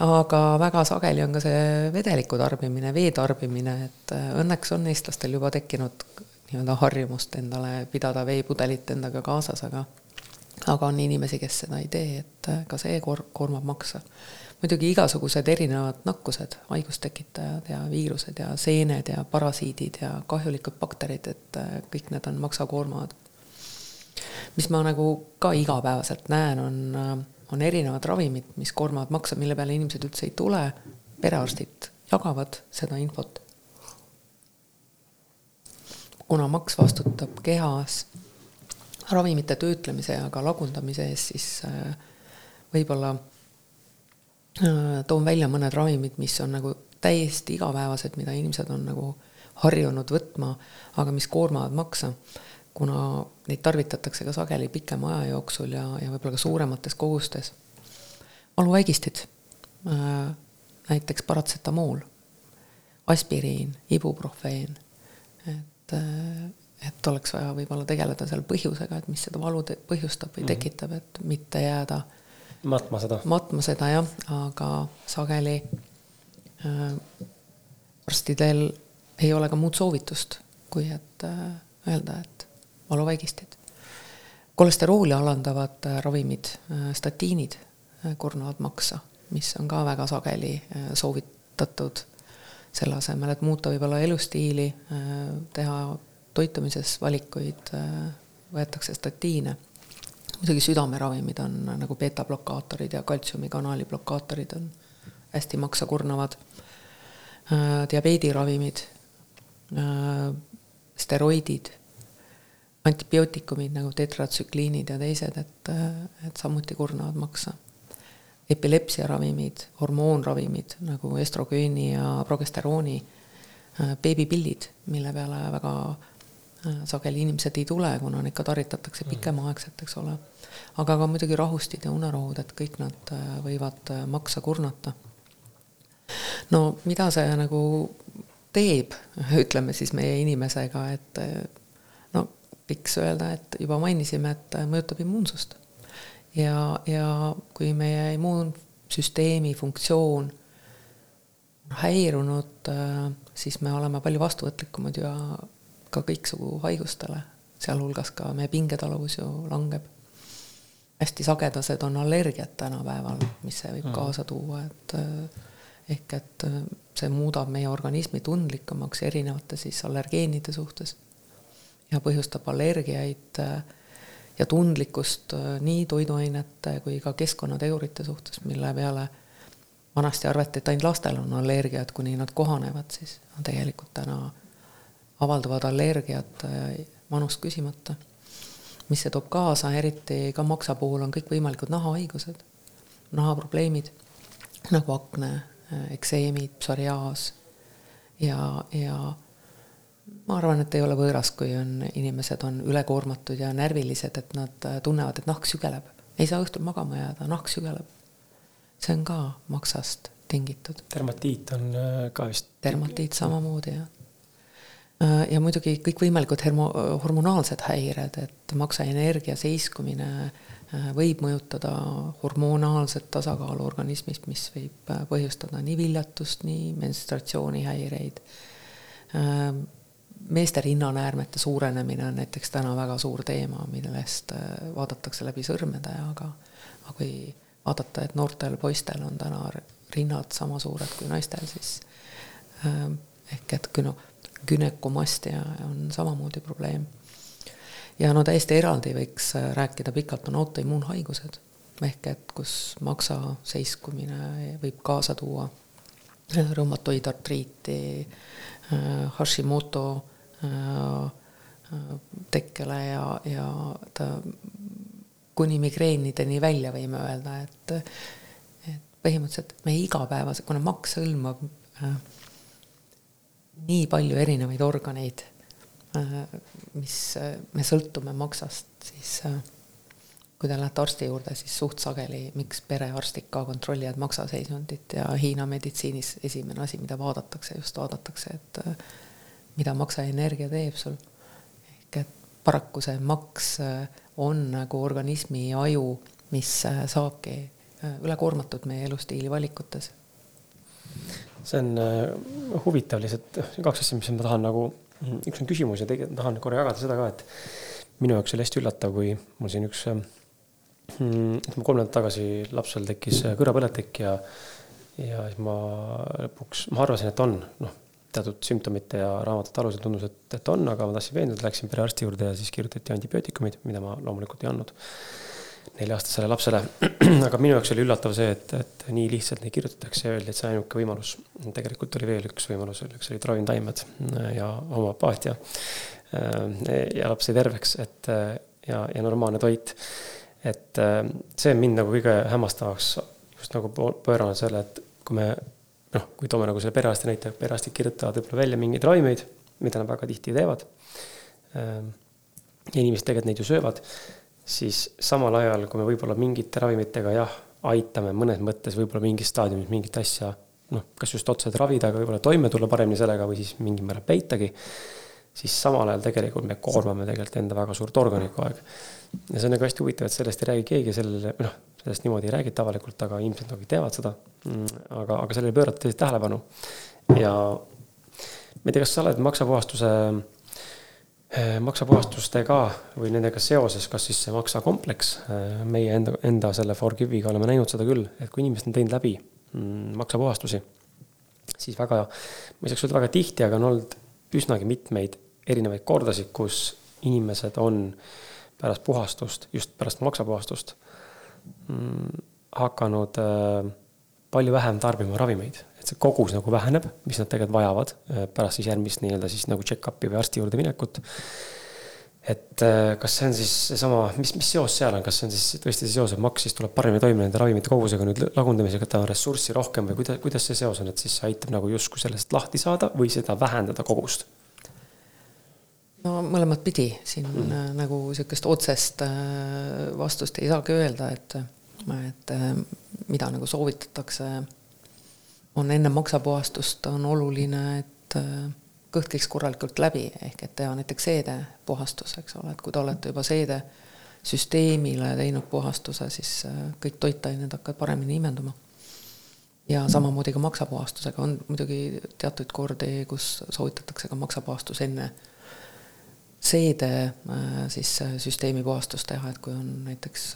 aga väga sageli on ka see vedeliku tarbimine, vee tarbimine, et äh, õnneks on eestlastel juba tekkinud nii-öelda harjumust endale pidada veepudelit endaga kaasas, aga aga on inimesi, kes seda ei tee, et äh, ka see kor-, koormab makse. muidugi igasugused erinevad nakkused, haigustekitajad ja viirused ja seened ja parasiidid ja kahjulikud bakterid, et kõik need on maksakoormavad. Mis ma nagu ka igapäevaselt näen, on, äh, on erinevad ravimid, mis koormavad makse, mille peale inimesed üldse ei tule, perearstid jagavad seda infot. kuna maks vastutab kehas ravimite töötlemise ja ka lagundamise eest, siis äh, võib-olla äh, toon välja mõned ravimid, mis on nagu täiesti igapäevased, mida inimesed on nagu harjunud võtma, aga mis koormavad maksa, kuna neid tarvitatakse ka sageli pikema aja jooksul ja, ja võib-olla ka suuremates kogustes. valuvaigistid, äh, näiteks paratsetamool, aspiriin, ibuprofeen, et et oleks vaja võib-olla tegeleda seal põhjusega, et mis seda valu põhjustab või mhm. tekitab, et mitte jääda matma seda. matma seda jah, aga sageli äh, arstidel ei ole ka muud soovitust, kui et äh, öelda, et valuvaigistid. kolesterooli alandavad äh, ravimid äh,, statiinid äh, kurnavad maksa, mis on ka väga sageli soovitatud selle asemel, et muuta võib-olla elustiili teha toitumises valikuid võetakse statiine. muidugi südameravimid on nagu beeta-blokaatorid ja kaltsiumikanali blokaatorid on hästi maksa kurnavad. Diabeediravimid, steroidid, antibiootikumid nagu tetratsükliinid ja teised, et, et samuti kurnavad maksa. epilepsiaravimid, hormoonravimid nagu estrogööni ja progesterooni, beebipillid, mille peale väga Äh, sageli inimesed ei tule, kuna neid ka tarvitatakse pikemaaegselt, eks ole. aga ka muidugi rahustid ja unerohud, et kõik nad äh, võivad äh, maksa kurnata. no mida see nagu teeb, ütleme siis meie inimesega, et võiks öelda, et juba mainisime, et mõjutab immuunsust. ja, ja kui meie immuunsüsteemi funktsioon häirunud, siis me oleme palju vastuvõtlikumad ja ka kõiksugu haigustele, sealhulgas ka meie pingetaluvus ju langeb. hästi sagedased on allergiad tänapäeval, mis see võib mm. kaasa tuua, et eh, ehk et eh, see muudab meie organismi tundlikumaks erinevate siis allergeenide suhtes ja põhjustab allergiaid eh, ja tundlikkust nii toiduainete kui ka keskkonnategurite suhtes, mille peale vanasti arvati, et ainult lastel on allergiad, kuni nad kohanevad, siis on tegelikult täna avalduvad allergiad vanust küsimata. mis see toob kaasa, eriti ka maksa puhul, on kõikvõimalikud nahahaigused, nahaprobleemid nagu akne, ekseemid, psoriaas ja, ja ma arvan, et ei ole võõras, kui on, inimesed on ülekoormatud ja närvilised, et nad tunnevad, et nahk sügeleb. ei saa õhtul magama jääda, nahk sügeleb. see on ka maksast tingitud. dermatiit on äh, ka vist. dermatiit samamoodi, jah Äh, ja muidugi kõikvõimalikud hermo-, hormonaalsed häired, et maksaenergia seiskumine äh, võib mõjutada hormonaalset tasakaalu organismist, mis võib äh, põhjustada nii viljatust, nii menstratsioonihäireid. Meeste rinnanäärmete suurenemine on näiteks täna väga suur teema, millest vaadatakse läbi sõrmede, aga aga kui vaadata, et noortel poistel on täna rinnad sama suured kui naistel, siis ehk et kui noh, günekomastia on samamoodi probleem. ja no täiesti eraldi võiks äh, rääkida pikalt, on autoimmuunhaigused, ehk et kus maksa seiskumine võib kaasa tuua äh, reumatoidartriiti, äh, Hashimoto tekkele ja, ja ta kuni migreenideni välja võime öelda, et et põhimõtteliselt meie igapäevase, kuna maks hõlmab äh, nii palju erinevaid organeid, äh, mis äh, me sõltume maksast, siis äh, kui te lähete arsti juurde, siis suht sageli, miks perearstid ka kontrollivad maksaseisundit ja Hiina meditsiinis esimene asi, mida vaadatakse, just vaadatakse, et mida maksaenergia teeb sul. ehk et paraku see maks on nagu organismi aju, mis saabki ülekoormatud meie elustiili valikutes see on huvitav lihtsalt, kaks asja, mis ma tahan nagu, üks on küsimus ja tegelikult tahan korra jagada seda ka, et minu jaoks oli hästi üllatav, kui mul siin üks äh, mm, ütleme kolm nädalat tagasi lapsel tekkis kõrvapõletik ja, ja siis ma lõpuks, ma arvasin, et on, noh, teatud sümptomite ja raamatute alusel tundus, et, et on, aga ma tahtsin veenduda, läksin perearsti juurde ja siis kirjutati antibiootikumid, mida ma loomulikult ei andnud nelja-aastasele lapsele. aga minu jaoks oli üllatav see, et, et nii lihtsalt neid kirjutatakse ja öeldi, et see on ainuke võimalus. tegelikult oli veel üks võimalus, üks olid ravimtaimed ja homopaatia. ja laps sai terveks, et ja, ja normaalne toit. et see mind nagu kõige hämmastavaks just nagu pööranud selle, et kui me noh, kui toome nagu selle perearsti näite, perearstid kirjutavad võib-olla välja mingeid ravimeid, mida nad väga tihti teevad. inimesed tegelikult neid ju söövad siis samal ajal, kui me võib-olla mingite ravimitega jah, aitame mõnes mõttes võib-olla mingis staadiumis mingit asja noh, kas just otseselt ravida, aga võib-olla toime tulla paremini sellega või siis mingil määral peitagi, siis samal ajal tegelikult me koormame tegelikult enda väga suurt organit kogu aeg. Ja see on nagu hästi huvitav, et sellest ei räägi keegi, sellele, noh, sellest niimoodi ei räägita avalikult, aga ilmselt nagu teevad seda. Mm, aga, aga sellele pöörata tõesti tähelepanu. ja ma ei tea, kas sa oled maksapuhastuse Äh, maksapuhastustega või nendega seoses, kas siis see maksakompleks, äh, meie enda, enda selle Forgive'iga oleme näinud seda küll, et kui inimesed on teinud läbi mm, maksapuhastusi, siis väga, ma ei saaks öelda väga tihti, aga on olnud üsnagi mitmeid erinevaid kordasid, kus inimesed on pärast puhastust, just pärast maksapuhastust mm, hakanud äh, palju vähem tarbima ravimeid et see kogus nagu väheneb, mis nad tegelikult vajavad äh, pärast siis järgmist nii-öelda siis nagu check-up'i või arsti juurde minekut. et äh, kas see on siis seesama, mis, mis seos seal on, kas see on siis tõesti see seos, et maks siis tuleb paremini toime nende ravimite kogusega nüüd lagundamisega, et ta on ressurssi rohkem või kuidas, kuidas see seos on, et siis see aitab nagu justkui sellest lahti saada või seda vähendada kogust? No mõlemat pidi, siin mm. Äh, nagu sihukest otsest vastust ei saagi öelda, et, et mida nagu soovitatakse. On enne maksapuhastust on oluline, et äh, kõht käiks korralikult läbi, ehk et teha näiteks seedepuhastus, eks ole, et kui te olete juba seedesüsteemile teinud puhastuse, siis äh, kõik toitained hakkavad paremini imenduma. ja samamoodi ka maksapuhastusega. On muidugi teatud kordi, kus soovitatakse ka maksapuhastus enne seede äh, siis süsteemi puhastust teha, et kui on näiteks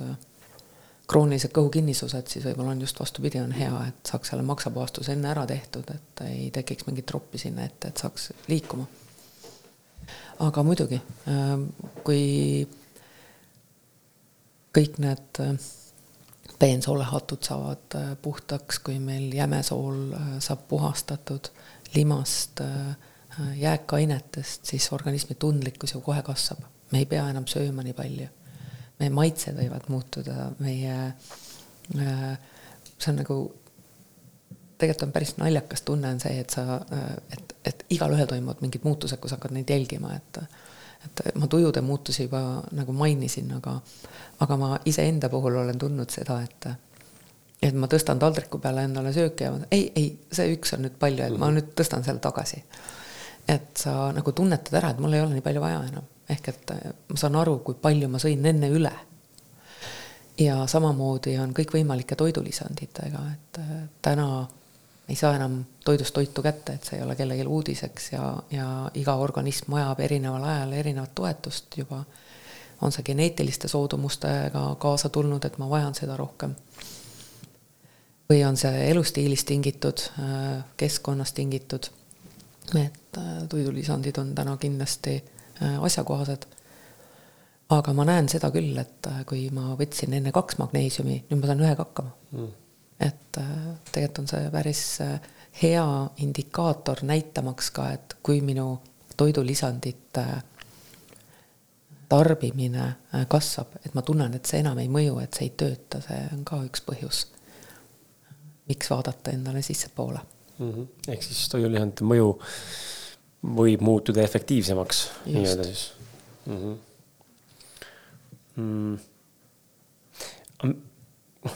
kroonilised kõhukinnisused, siis võib-olla on just vastupidi, on hea, et saaks selle maksapuhastuse enne ära tehtud, et ei tekiks mingit troppi sinna ette, et saaks liikuma. aga muidugi, kui kõik need äh, peensoolehatud saavad äh, puhtaks, kui meil jämesool äh, saab puhastatud limast, jääkainetest, siis organismi tundlikkus ju kohe kasvab. me ei pea enam sööma nii palju meie maitsed võivad muutuda, meie, äh, see on nagu, tegelikult on päris naljakas tunne on see, et sa, äh, et, et igalühel toimuvad mingid muutused, kui sa hakkad neid jälgima, et et ma tujude muutusi juba nagu mainisin, aga aga ma iseenda puhul olen tundnud seda, et et ma tõstan taldriku peale endale sööki ja ma, ei, ei, see üks on nüüd palju, et ma nüüd tõstan selle tagasi. Et sa nagu tunnetad ära, et mul ei ole nii palju vaja enam ehk et äh, ma saan aru, kui palju ma sõin enne üle. ja samamoodi on kõikvõimalike toidulisanditega, et äh, täna ei saa enam toidust toitu kätte, et see ei ole kellelegi uudiseks ja, ja iga organism vajab erineval ajal erinevat toetust juba. on see geneetiliste soodumustega kaasa tulnud, et ma vajan seda rohkem. või on see elustiilist tingitud, äh, keskkonnast tingitud. Et toidulisandid on täna kindlasti Äh, asjakohased. aga ma näen seda küll, et äh, kui ma võtsin enne kaks magneesiumi, nüüd ma saan ühega hakkama. Mm.. et äh, tegelikult on see päris hea indikaator näitamaks ka, et kui minu toidulisandite tarbimine kasvab, et ma tunnen, et see enam ei mõju, et see ei tööta, see on ka üks põhjus, miks vaadata endale sissepoole mm. -hmm. ehk siis toidulisandite mõju võib muutuda efektiivsemaks nii-öelda siis mm. -hmm. Mm.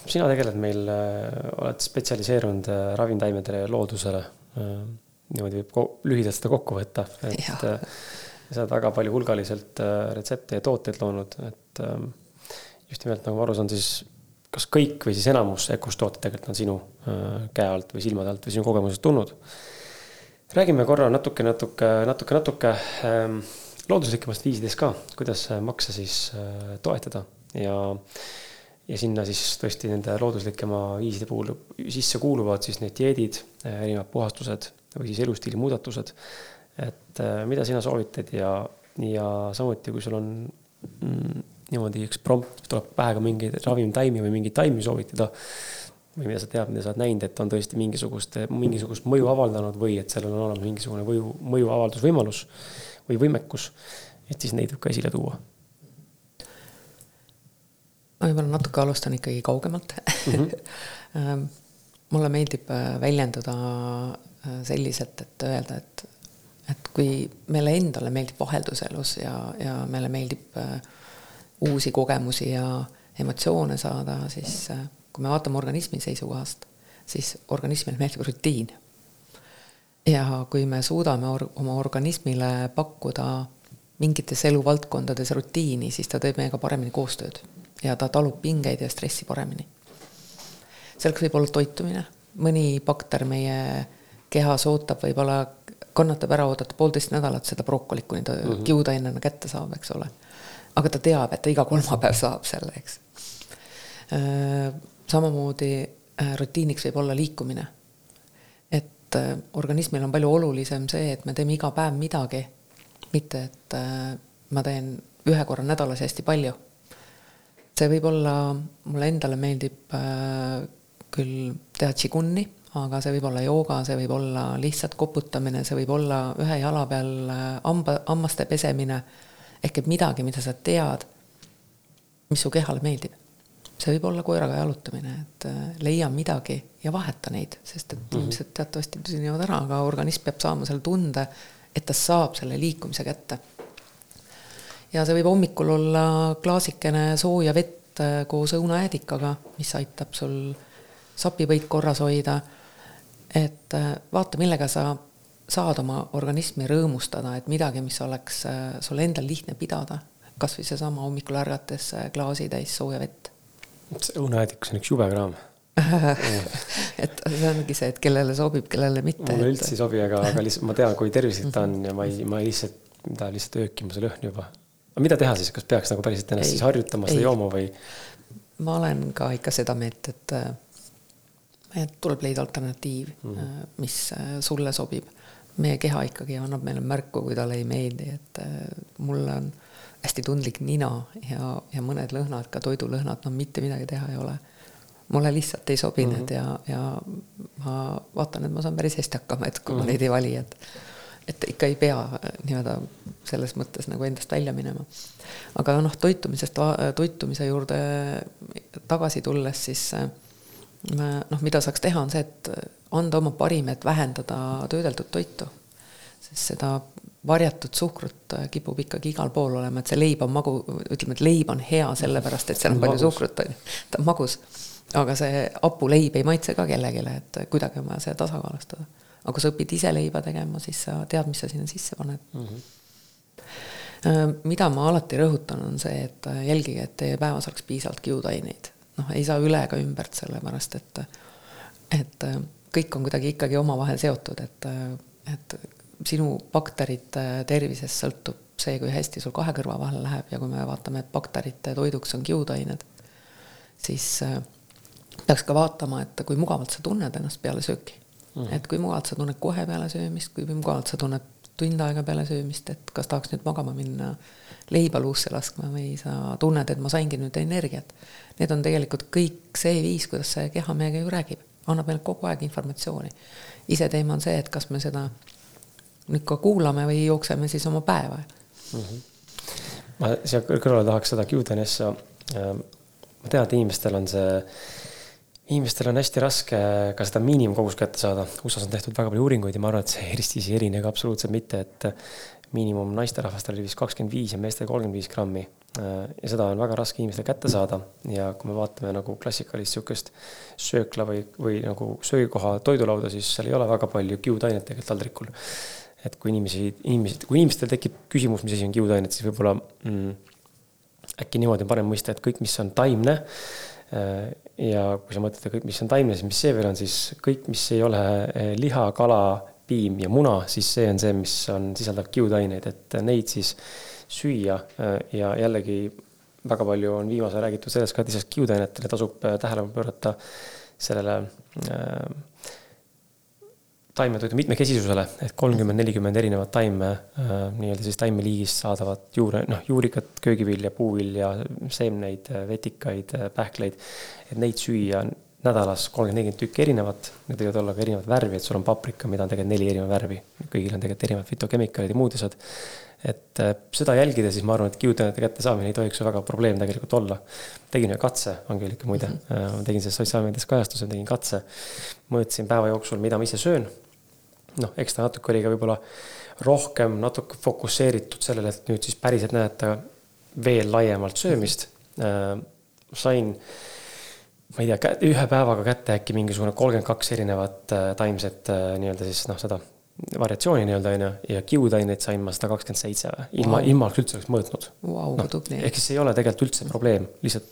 sina tegeled meil, äh, oled spetsialiseerunud äh, ravimtaimedele ja loodusele. Äh, niimoodi võib lühidalt seda kokku võtta, et ja. sa oled väga palju hulgaliselt retsepte ja tooteid loonud, et ähm, just nimelt nagu ma aru saan, siis kas kõik või siis enamus Ecos tooted tegelikult on sinu käe alt või silmade alt või sinu kogemusest tulnud räägime korra natuke, natuke, natuke, natuke ähm, looduslikemast viisidest ka, kuidas makse siis äh, toetada ja, ja sinna siis tõesti nende looduslikema viiside puhul sisse kuuluvad siis need dieedid, erinevad puhastused või siis elustiili muudatused. et mida sina soovitad ja, ja samuti, kui sul on mm, niimoodi üks prompt, tuleb pähe ka mingeid ravimtaimi või mingeid taimi soovitada või mida sa tead, mida sa oled näinud, et on tõesti mingisugust, mingisugust mõju avaldanud või et sellel on olemas mingisugune mõju, mõjuavaldusvõimalus või võimekus, et siis neid võib ka esile tuua. ma võib-olla natuke alustan ikkagi kaugemalt mm. -hmm. mulle meeldib äh, väljenduda äh, selliselt, et öelda, et, et kui meile endale meeldib vaheldus elus ja, ja meile meeldib äh, uusi kogemusi ja emotsioone saada, siis kui me vaatame organismi seisukohast, siis organismile meeldib rutiin. ja kui me suudame or oma organismile pakkuda mingites eluvaldkondades rutiini, siis ta teeb meiega paremini koostööd ja ta talub pingeid ja stressi paremini. selleks võib olla toitumine, mõni bakter meie kehas ootab, võib-olla kannatab ära oodata poolteist nädalat seda brokolit, kuni ta mm -hmm. kiudainena kätte saab, eks ole. Aga ta teab, et ta iga kolmapäev saab selle, eks samamoodi äh, rutiiniks võib olla liikumine. et äh, organismil on palju olulisem see, et me teeme iga päev midagi, mitte et äh, ma teen ühe korra nädalas hästi palju. see võib olla, mulle endale meeldib küll teha tšigunni, aga see võib olla jooga, see võib olla lihtsalt koputamine, see võib olla ühe jala peal hamba, hammaste pesemine. Ehk et midagi, mida sa tead, mis su kehale meeldib see võib olla koeraga jalutamine, et äh, leia midagi ja vaheta neid, sest et mm -hmm. inimesed teatavasti tüsinevad ära, aga organism peab saama selle tunde, et ta saab selle liikumise kätte. ja see võib hommikul olla klaasikene sooja vett äh, koos õunaäädikaga, mis aitab sul sapipõid korras hoida. et äh, vaata, millega sa saad oma organismi rõõmustada, et midagi, mis oleks sul endal lihtne pidada, kasvõi seesama hommikul ärgates klaasitäis sooja vett õunaäädikus on üks jube kraam et see ongi see, et kellele sobib, kellele mitte. mulle et... üldse ei sobi, aga, aga lihtsalt ma tean, kui tervislik ta on ja ma ei, ma ei lihtsalt, ta lihtsalt öökima see lõhn juba. aga mida teha siis, kas peaks nagu päriselt ennast ei, siis harjutama seda jooma või? ma olen ka ikka seda meelt, et, et tuleb leida alternatiiv mm, -hmm. mis äh, sulle sobib. Meie keha ikkagi annab meile märku, kui talle ei meeldi, et äh, mulle on hästi tundlik nina ja, ja mõned lõhnad, ka toidulõhnad, no mitte midagi teha ei ole. mulle lihtsalt ei sobi mm -hmm. need ja, ja ma vaatan, et ma saan päris hästi hakkama, et kui mm -hmm. ma mhm. neid ei vali, et et ikka ei pea nii-öelda selles mõttes nagu endast välja minema. aga noh, toitumisest, toitumise juurde tagasi tulles, siis noh, mida saaks teha, on see, et anda oma parim, et vähendada töödeldud toitu. sest seda varjatud suhkrut äh, kipub ikkagi igal pool olema, et see leib on magu, ütleme, et leib on hea sellepärast, et seal on palju suhkrut, on ju, ta on magus. aga see hapuleib ei maitse ka kellelegi, et kuidagi on vaja seda tasakaalustada. aga kui sa õpid ise leiba tegema, siis sa tead, mis sa sinna sisse paned mm. -hmm. mida ma alati rõhutan, on see, et äh, jälgige, et teie päevas oleks piisavalt kiudaineid. noh, ei saa üle ega ümbert, sellepärast et, et kõik on kuidagi ikkagi omavahel seotud, et, et sinu bakterite tervisest sõltub see, kui hästi sul kahe kõrva vahel läheb ja kui me vaatame, et bakterite toiduks on kiudained, siis äh, peaks ka vaatama, et kui mugavalt sa tunned ennast peale sööki mm. et kui mugavalt sa tunned kohe peale söömist, kui mugavalt sa tunned tund aega peale söömist, et kas tahaks nüüd magama minna, leiba luusse laskma või sa tunned, et ma saingi nüüd energiat. Need on tegelikult kõik see viis, kuidas see keha meiega ju räägib, annab meile kogu aeg informatsiooni. iseteema on see, et kas me seda nüüd ka kuulame või jookseme siis oma päeva mm. -hmm. ma siia kõrvale tahaks seda Q-tenesse. ma tean, et inimestel on see, inimestel on hästi raske ka seda miinimumkogust kätte saada. USA-s on tehtud väga palju uuringuid ja ma arvan, et see Eestis ei erine ka absoluutselt mitte, et miinimum naisterahvastel oli vist kakskümmend viis ja meestel kolmkümmend viis grammi. ja seda on väga raske inimestel kätte saada ja kui me vaatame nagu klassikalist sihukest söökla või, või nagu söögikoha toidulauda, siis seal ei ole väga palju kiudainet tegelikult taldrikul et kui inimesi, inimesed, kui inimestel tekib küsimus, mis asi on kiudainet, siis võib-olla mm, äkki niimoodi on parem mõista, et kõik, mis on taimne. Äh, ja kui sa mõtled, et kõik, mis on taimne, siis mis see veel on, siis kõik, mis ei ole äh, liha, kala, piim ja muna, siis see on see, mis on, sisaldab kiudaineid, et neid siis süüa äh, ja jällegi väga palju on viimasel ajal räägitud sellest ka, et lisaks kiudainetele tasub tähelepanu pöörata sellele äh, taimetoidu mitmekesisusele, et kolmkümmend, nelikümmend erinevat taime äh,, nii-öelda siis taimeliigist saadavat juure, noh, juurikat, köögivilja, puuvilja, seemneid, vetikaid, pähkleid. et neid süüa nädalas kolmkümmend, nelikümmend tükki erinevat, need võivad olla ka erinevat värvi, et sul on paprika, mida on tegelikult neli erinevat värvi. kõigil on tegelikult erinevad fütokemikaalid ja muud asjad. et äh, seda jälgida, siis ma arvan, et kiudainete kättesaamine ei tohiks ju väga probleem tegelikult olla. tegin ühe katse, Angeelika muide mm, -hmm. ma tegin selles sotsiaalmeedias kajastuse, tegin katse. mõõtsin päeva jooksul, mida ma ise söön. noh, eks ta natuke oli ka võib-olla rohkem natuke fokusseeritud sellele, et nüüd siis päriselt näidata veel laiemalt söömist. Äh, sain ma ei tea, ühe päevaga kätte äkki mingisugune kolmkümmend kaks erinevat äh, taimset äh, nii-öelda siis noh, seda variatsiooni nii-öelda onju ja kiudaineid sain ma sada kakskümmend seitse või ilma wow., ilma üldse oleks mõõtnud wow, no,. ehk siis ei ole tegelikult üldse probleem, lihtsalt.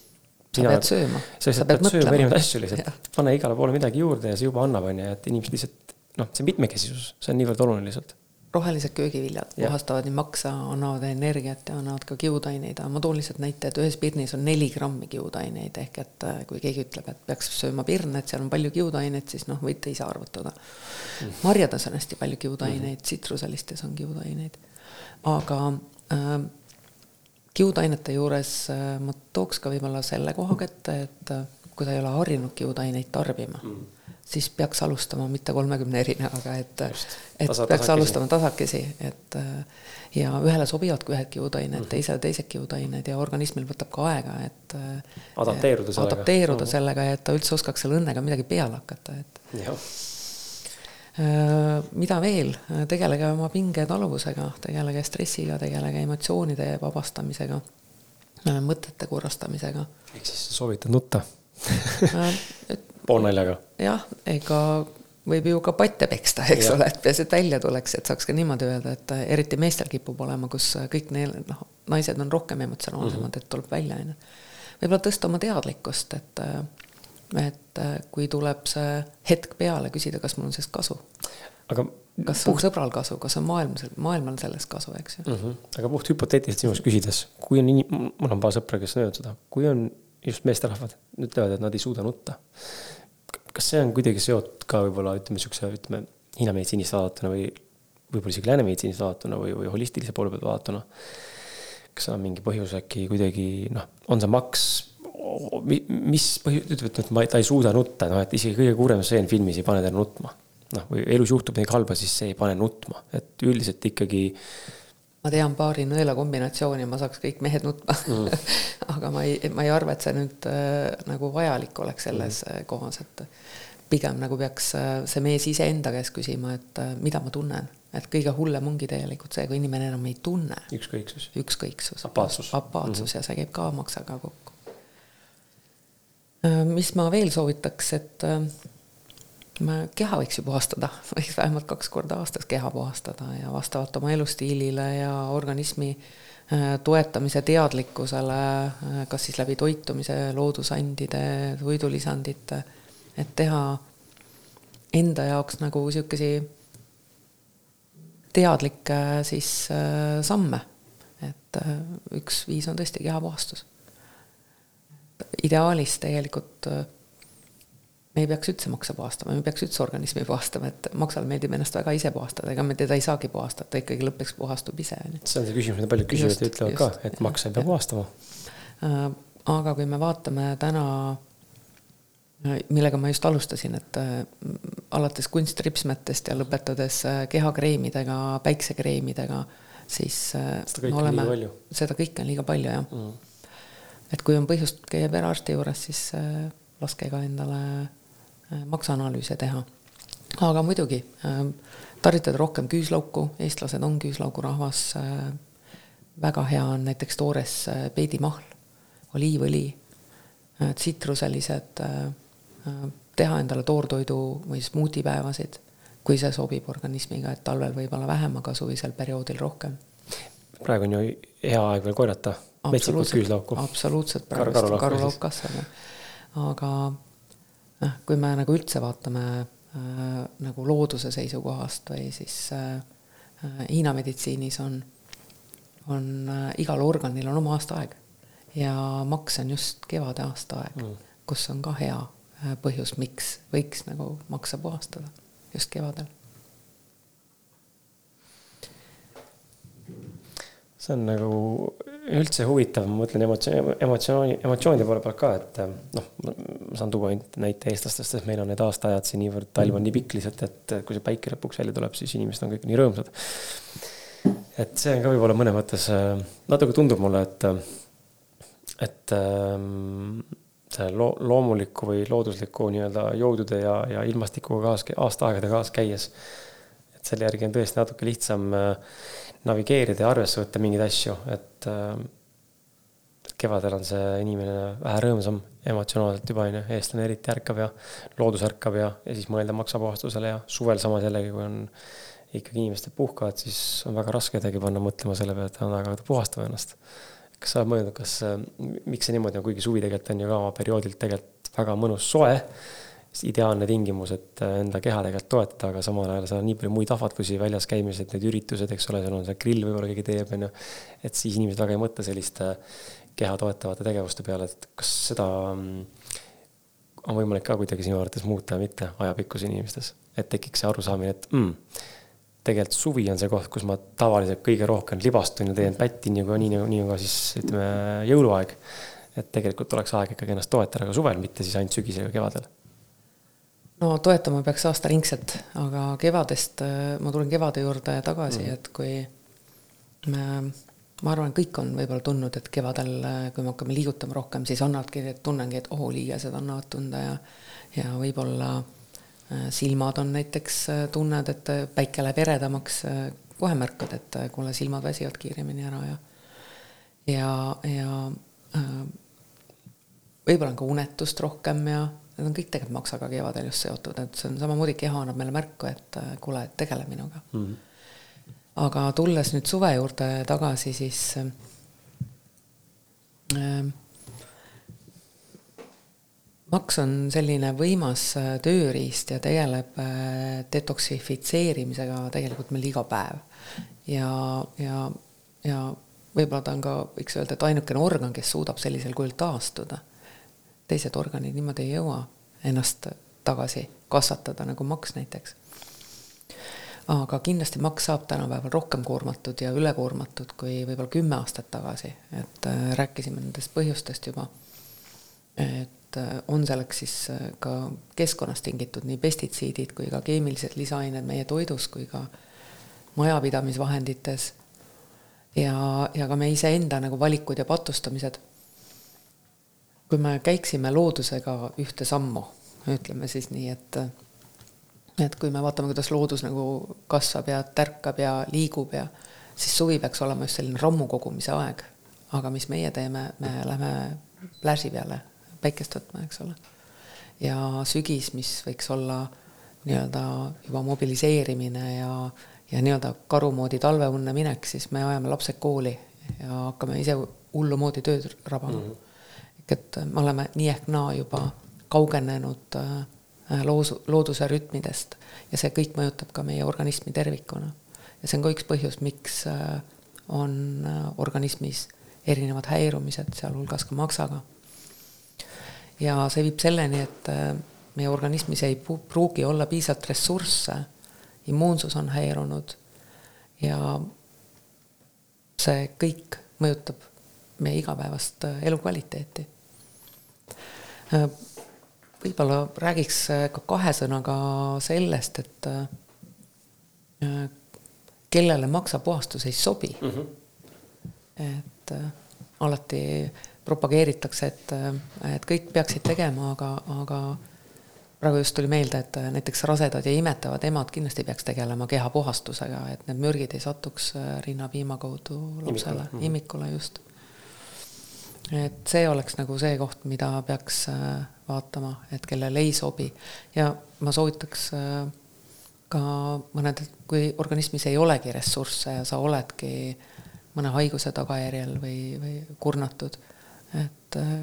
sa pead sööma. sa lihtsalt pead, pead sööma erinevaid asju lihtsalt, pane igale poole midagi juurde ja see juba annab onju, et inimesed lihtsalt noh, see mitmekesisus, see on niivõrd oluline lihtsalt rohelised köögiviljad puhastavad nii maksa, annavad energiat ja annavad ka kiudaineid, aga ma toon lihtsalt näite, et ühes pirnis on neli grammi kiudaineid, ehk et äh, kui keegi ütleb, et peaks sööma pirne, et seal on palju kiudainet, siis noh, võite ise arvutada. Mm.. marjades on hästi palju kiudaineid mm, -hmm. tsitruselistes on kiudaineid, aga äh, kiudainete juures äh, ma tooks ka võib-olla selle koha kätte, et äh, kui ta ei ole harjunud kiudaineid tarbima mm, siis peaks alustama mitte kolmekümne erinevaga, et, et Tasa, peaks tasakesi. alustama tasakesi, et ja ühele sobivadki ühed kiudained mm -hmm., teisele teised kiudained ja organismil võtab ka aega, et adapteeruda sellega, adapteeruda mm -hmm. sellega ja et ta üldse oskaks selle õnnega midagi peale hakata, et ja. mida veel, tegelege oma pingetaluvusega, tegelege stressiga, tegelege emotsioonide vabastamisega, mõtete korrastamisega. ehk siis soovitad nutta poolnaljaga. jah, ega võib ju ka patte peksta, eks ja. ole, et peaasi, et välja tuleks, et saaks ka niimoodi öelda, et äh, eriti meestel kipub olema, kus äh, kõik neil, noh, naised on rohkem emotsionaalsemad mm, -hmm. et tuleb välja, on ju. võib-olla tõsta oma teadlikkust, et, äh, et kui tuleb see hetk peale, küsida, kas mul on sellest kasu. aga kas puht... on sõbral kasu, kas on maailm, maailmal sellest kasu, eks ju mm. -hmm. aga puht hüpoteetiliselt sinust küsides, kui on mul on paar sõpra, kes on öelnud seda, kui on just meesterahvad ütlevad, et nad ei suuda nutta kas see on kuidagi seotud ka võib-olla ütleme siukse, ütleme Hiina meditsiinist vaadatuna või võib-olla isegi lääne meditsiinist vaadatuna või, või holistilise poole pealt vaadatuna. kas seal on mingi põhjus äkki kuidagi noh, on see maks, mis põhjus, ütleb, et ma, ta ei suuda nutta, noh, et isegi kõige kurvem stseen filmis ei pane teda nutma. noh, või elus juhtub midagi halba, siis see ei pane nutma, et üldiselt ikkagi ma tean paari nõela kombinatsiooni, ma saaks kõik mehed nutma mm. aga ma ei, ma ei arva, et see nüüd äh, nagu vajalik oleks selles mm. kohas, et pigem nagu peaks äh, see mees iseenda käest küsima, et äh, mida ma tunnen, et kõige hullem ongi tegelikult see, kui inimene enam ei tunne. ükskõiksus. ükskõiksus. apaatsus. apaatsus mm -hmm. ja see käib ka maksaga kokku. Äh, mis ma veel soovitaks, et äh, keha võiks ju puhastada, võiks vähemalt kaks korda aastas keha puhastada ja vastavalt oma elustiilile ja organismi äh, toetamise teadlikkusele, äh, kas siis läbi toitumise, loodusandide, toidulisandite, et teha enda jaoks nagu niisugusi teadlikke siis äh, samme. et üks viis on tõesti kehapuhastus. ideaalis tegelikult me ei peaks üldse maksa puhastama, me ei peaks üldse organismi puhastama, et maksale meeldib ennast väga ise puhastada, ega me teda ei saagi puhastada, ikkagi lõpuks puhastub ise, on ju. see on see küsimus, mida paljud küsijad ütlevad just, ka, et maksa ei pea puhastama. Äh, aga kui me vaatame täna, äh, millega ma just alustasin, et äh, alates kunstripsmetest ja lõpetades kehakreemidega, päiksekreemidega, siis seda kõike oleme, on liiga palju. seda kõike on liiga palju, jah mm.. et kui on põhjust käia perearsti juures, siis laske ka endale Äh, maksaanalüüse teha. aga muidugi äh, tarvitada rohkem küüslauku, eestlased on küüslaugurahvas. Äh, väga hea on näiteks toores peidimahl, oliivõli, tsitruselised, teha endale toortoidu või smuutipäevasid, kui see sobib organismiga, et talvel võib-olla vähem, aga suvisel perioodil rohkem. praegu on ju hea aeg veel korjata metsikut küüslauku. absoluutselt, praegu karulauk kasvab, aga noh, kui me nagu üldse vaatame äh, nagu looduse seisukohast või siis äh, äh Hiina meditsiinis on, on äh, igal organil on oma aastaaeg. ja maks on just kevade aastaaeg mm., kus on ka hea põhjus, miks võiks nagu makse puhastada just kevadel see on nagu üldse huvitav, ma mõtlen emotsiooni, emotsiooni, emotsioonide poole pealt ka, et noh, ma saan tuua näite eestlastest, sest meil on need aastaajad siin niivõrd, talv on nii pikk lihtsalt, et kui see päike lõpuks välja tuleb, siis inimesed on kõik nii rõõmsad. et see on ka võib-olla mõnes mõttes, natuke tundub mulle, et, et see loo-, loomuliku või loodusliku nii-öelda jõudude ja, ja ilmastikuga kaas, aastaaegade kaas käies, et selle järgi on tõesti natuke lihtsam äh, navigeerida ja arvesse võtta mingeid asju, et äh, kevadel on see inimene vähe rõõmsam emotsionaalselt juba onju, eestlane eriti ärkab ja loodus ärkab ja, ja siis mõelda maksapuhastusele ja suvel samas jällegi, kui on ikkagi inimesed puhkavad, siis on väga raske kedagi panna mõtlema selle peale, et nad hakkavad puhastama ennast. kas sa oled mõelnud, kas, äh, miks see niimoodi on, kuigi suvi tegelikult on ju ka perioodilt tegelikult väga mõnus soe ideaalne tingimus, et äh, enda keha tegelikult toetada, aga samal ajal seal on nii palju muid ahvatlusi väljas käimised, need üritused, eks ole, seal on see grill võib-olla keegi teeb, on ju. et siis inimesed väga ei mõtle selliste keha toetavate tegevuste peale, et kas seda mm, on võimalik ka kuidagi sinu arvates muuta või mitte ajapikkus inimestes, et tekiks see arusaamine, et mm, tegelikult suvi on see koht, kus ma tavaliselt kõige rohkem libastun ja teen pätti, nii kui nii, nii ka siis ütleme jõuluaeg. et tegelikult oleks aeg ikkagi ennast toetada ka suvel, mitte siis ainult sügisel ja kevadel no toetama peaks aastaringselt, aga kevadest, ma tulen kevade juurde tagasi mm., et kui me, ma arvan, kõik on võib-olla tundnud, et kevadel, kui me hakkame liigutama rohkem, siis annavadki, tunnengi, et oo, liigesed annavad tunda ja ja võib-olla äh, silmad on näiteks, äh, tunned, et päike läheb eredamaks, äh, kohe märkad, et kuule, silmad väsivad kiiremini ära ja ja, ja võib-olla on ka unetust rohkem ja need on kõik tegelikult maksaga kevadel just seotud, et see on samamoodi, keha annab meile märku, et äh, kuule, tegele minuga mm. -hmm. aga tulles nüüd suve juurde tagasi, siis äh, maks on selline võimas äh, tööriist ja tegeleb äh, detoksifitseerimisega tegelikult meil iga päev. ja, ja, ja võib-olla ta on ka, võiks öelda, et ainukene organ, kes suudab sellisel kujul taastuda teised organid niimoodi ei jõua ennast tagasi kasvatada, nagu maks näiteks. aga kindlasti maks saab tänapäeval rohkem koormatud ja ülekoormatud kui võib-olla kümme aastat tagasi, et äh, rääkisime nendest põhjustest juba. et äh, on selleks siis äh, ka keskkonnast tingitud nii pestitsiidid kui ka keemilised lisaained meie toidus kui ka majapidamisvahendites ja, ja ka me iseenda nagu valikud ja patustamised kui me käiksime loodusega ühte sammu, ütleme siis nii, et et kui me vaatame, kuidas loodus nagu kasvab ja tärkab ja liigub ja siis suvi peaks olema just selline rammu kogumise aeg. aga mis meie teeme, me läheme pläži peale päikest võtma, eks ole. ja sügis, mis võiks olla nii-öelda juba mobiliseerimine ja, ja nii-öelda karu moodi talveunne minek, siis me ajame lapsed kooli ja hakkame ise hullumoodi tööd rabama mm. -hmm et me oleme nii ehk naa juba kaugenenud äh, loosu, looduse rütmidest ja see kõik mõjutab ka meie organismi tervikuna. ja see on ka üks põhjus, miks äh, on äh, organismis erinevad häirumised, sealhulgas ka maksaga. ja see viib selleni, et meie organismis ei pruugi olla piisavalt ressursse, immuunsus on häirunud ja see kõik mõjutab meie igapäevast elukvaliteeti Äh, võib-olla räägiks äh, ka kahe sõnaga sellest, et äh, kellele maksapuhastus ei sobi mm. -hmm. et alati propageeritakse, et, et kõik peaksid tegema, aga, aga praegu just tuli meelde, et näiteks rasedad ja imetavad emad kindlasti peaks tegelema kehapuhastusega, et need mürgid ei satuks rinnapiima kaudu lapsele, imikule, imikule just et see oleks nagu see koht, mida peaks äh, vaatama, et kellele ei sobi. Ja ma soovitaks äh, ka mõned, kui organismis ei olegi ressursse ja sa oledki mõne haiguse tagajärjel või, või kurnatud, et äh,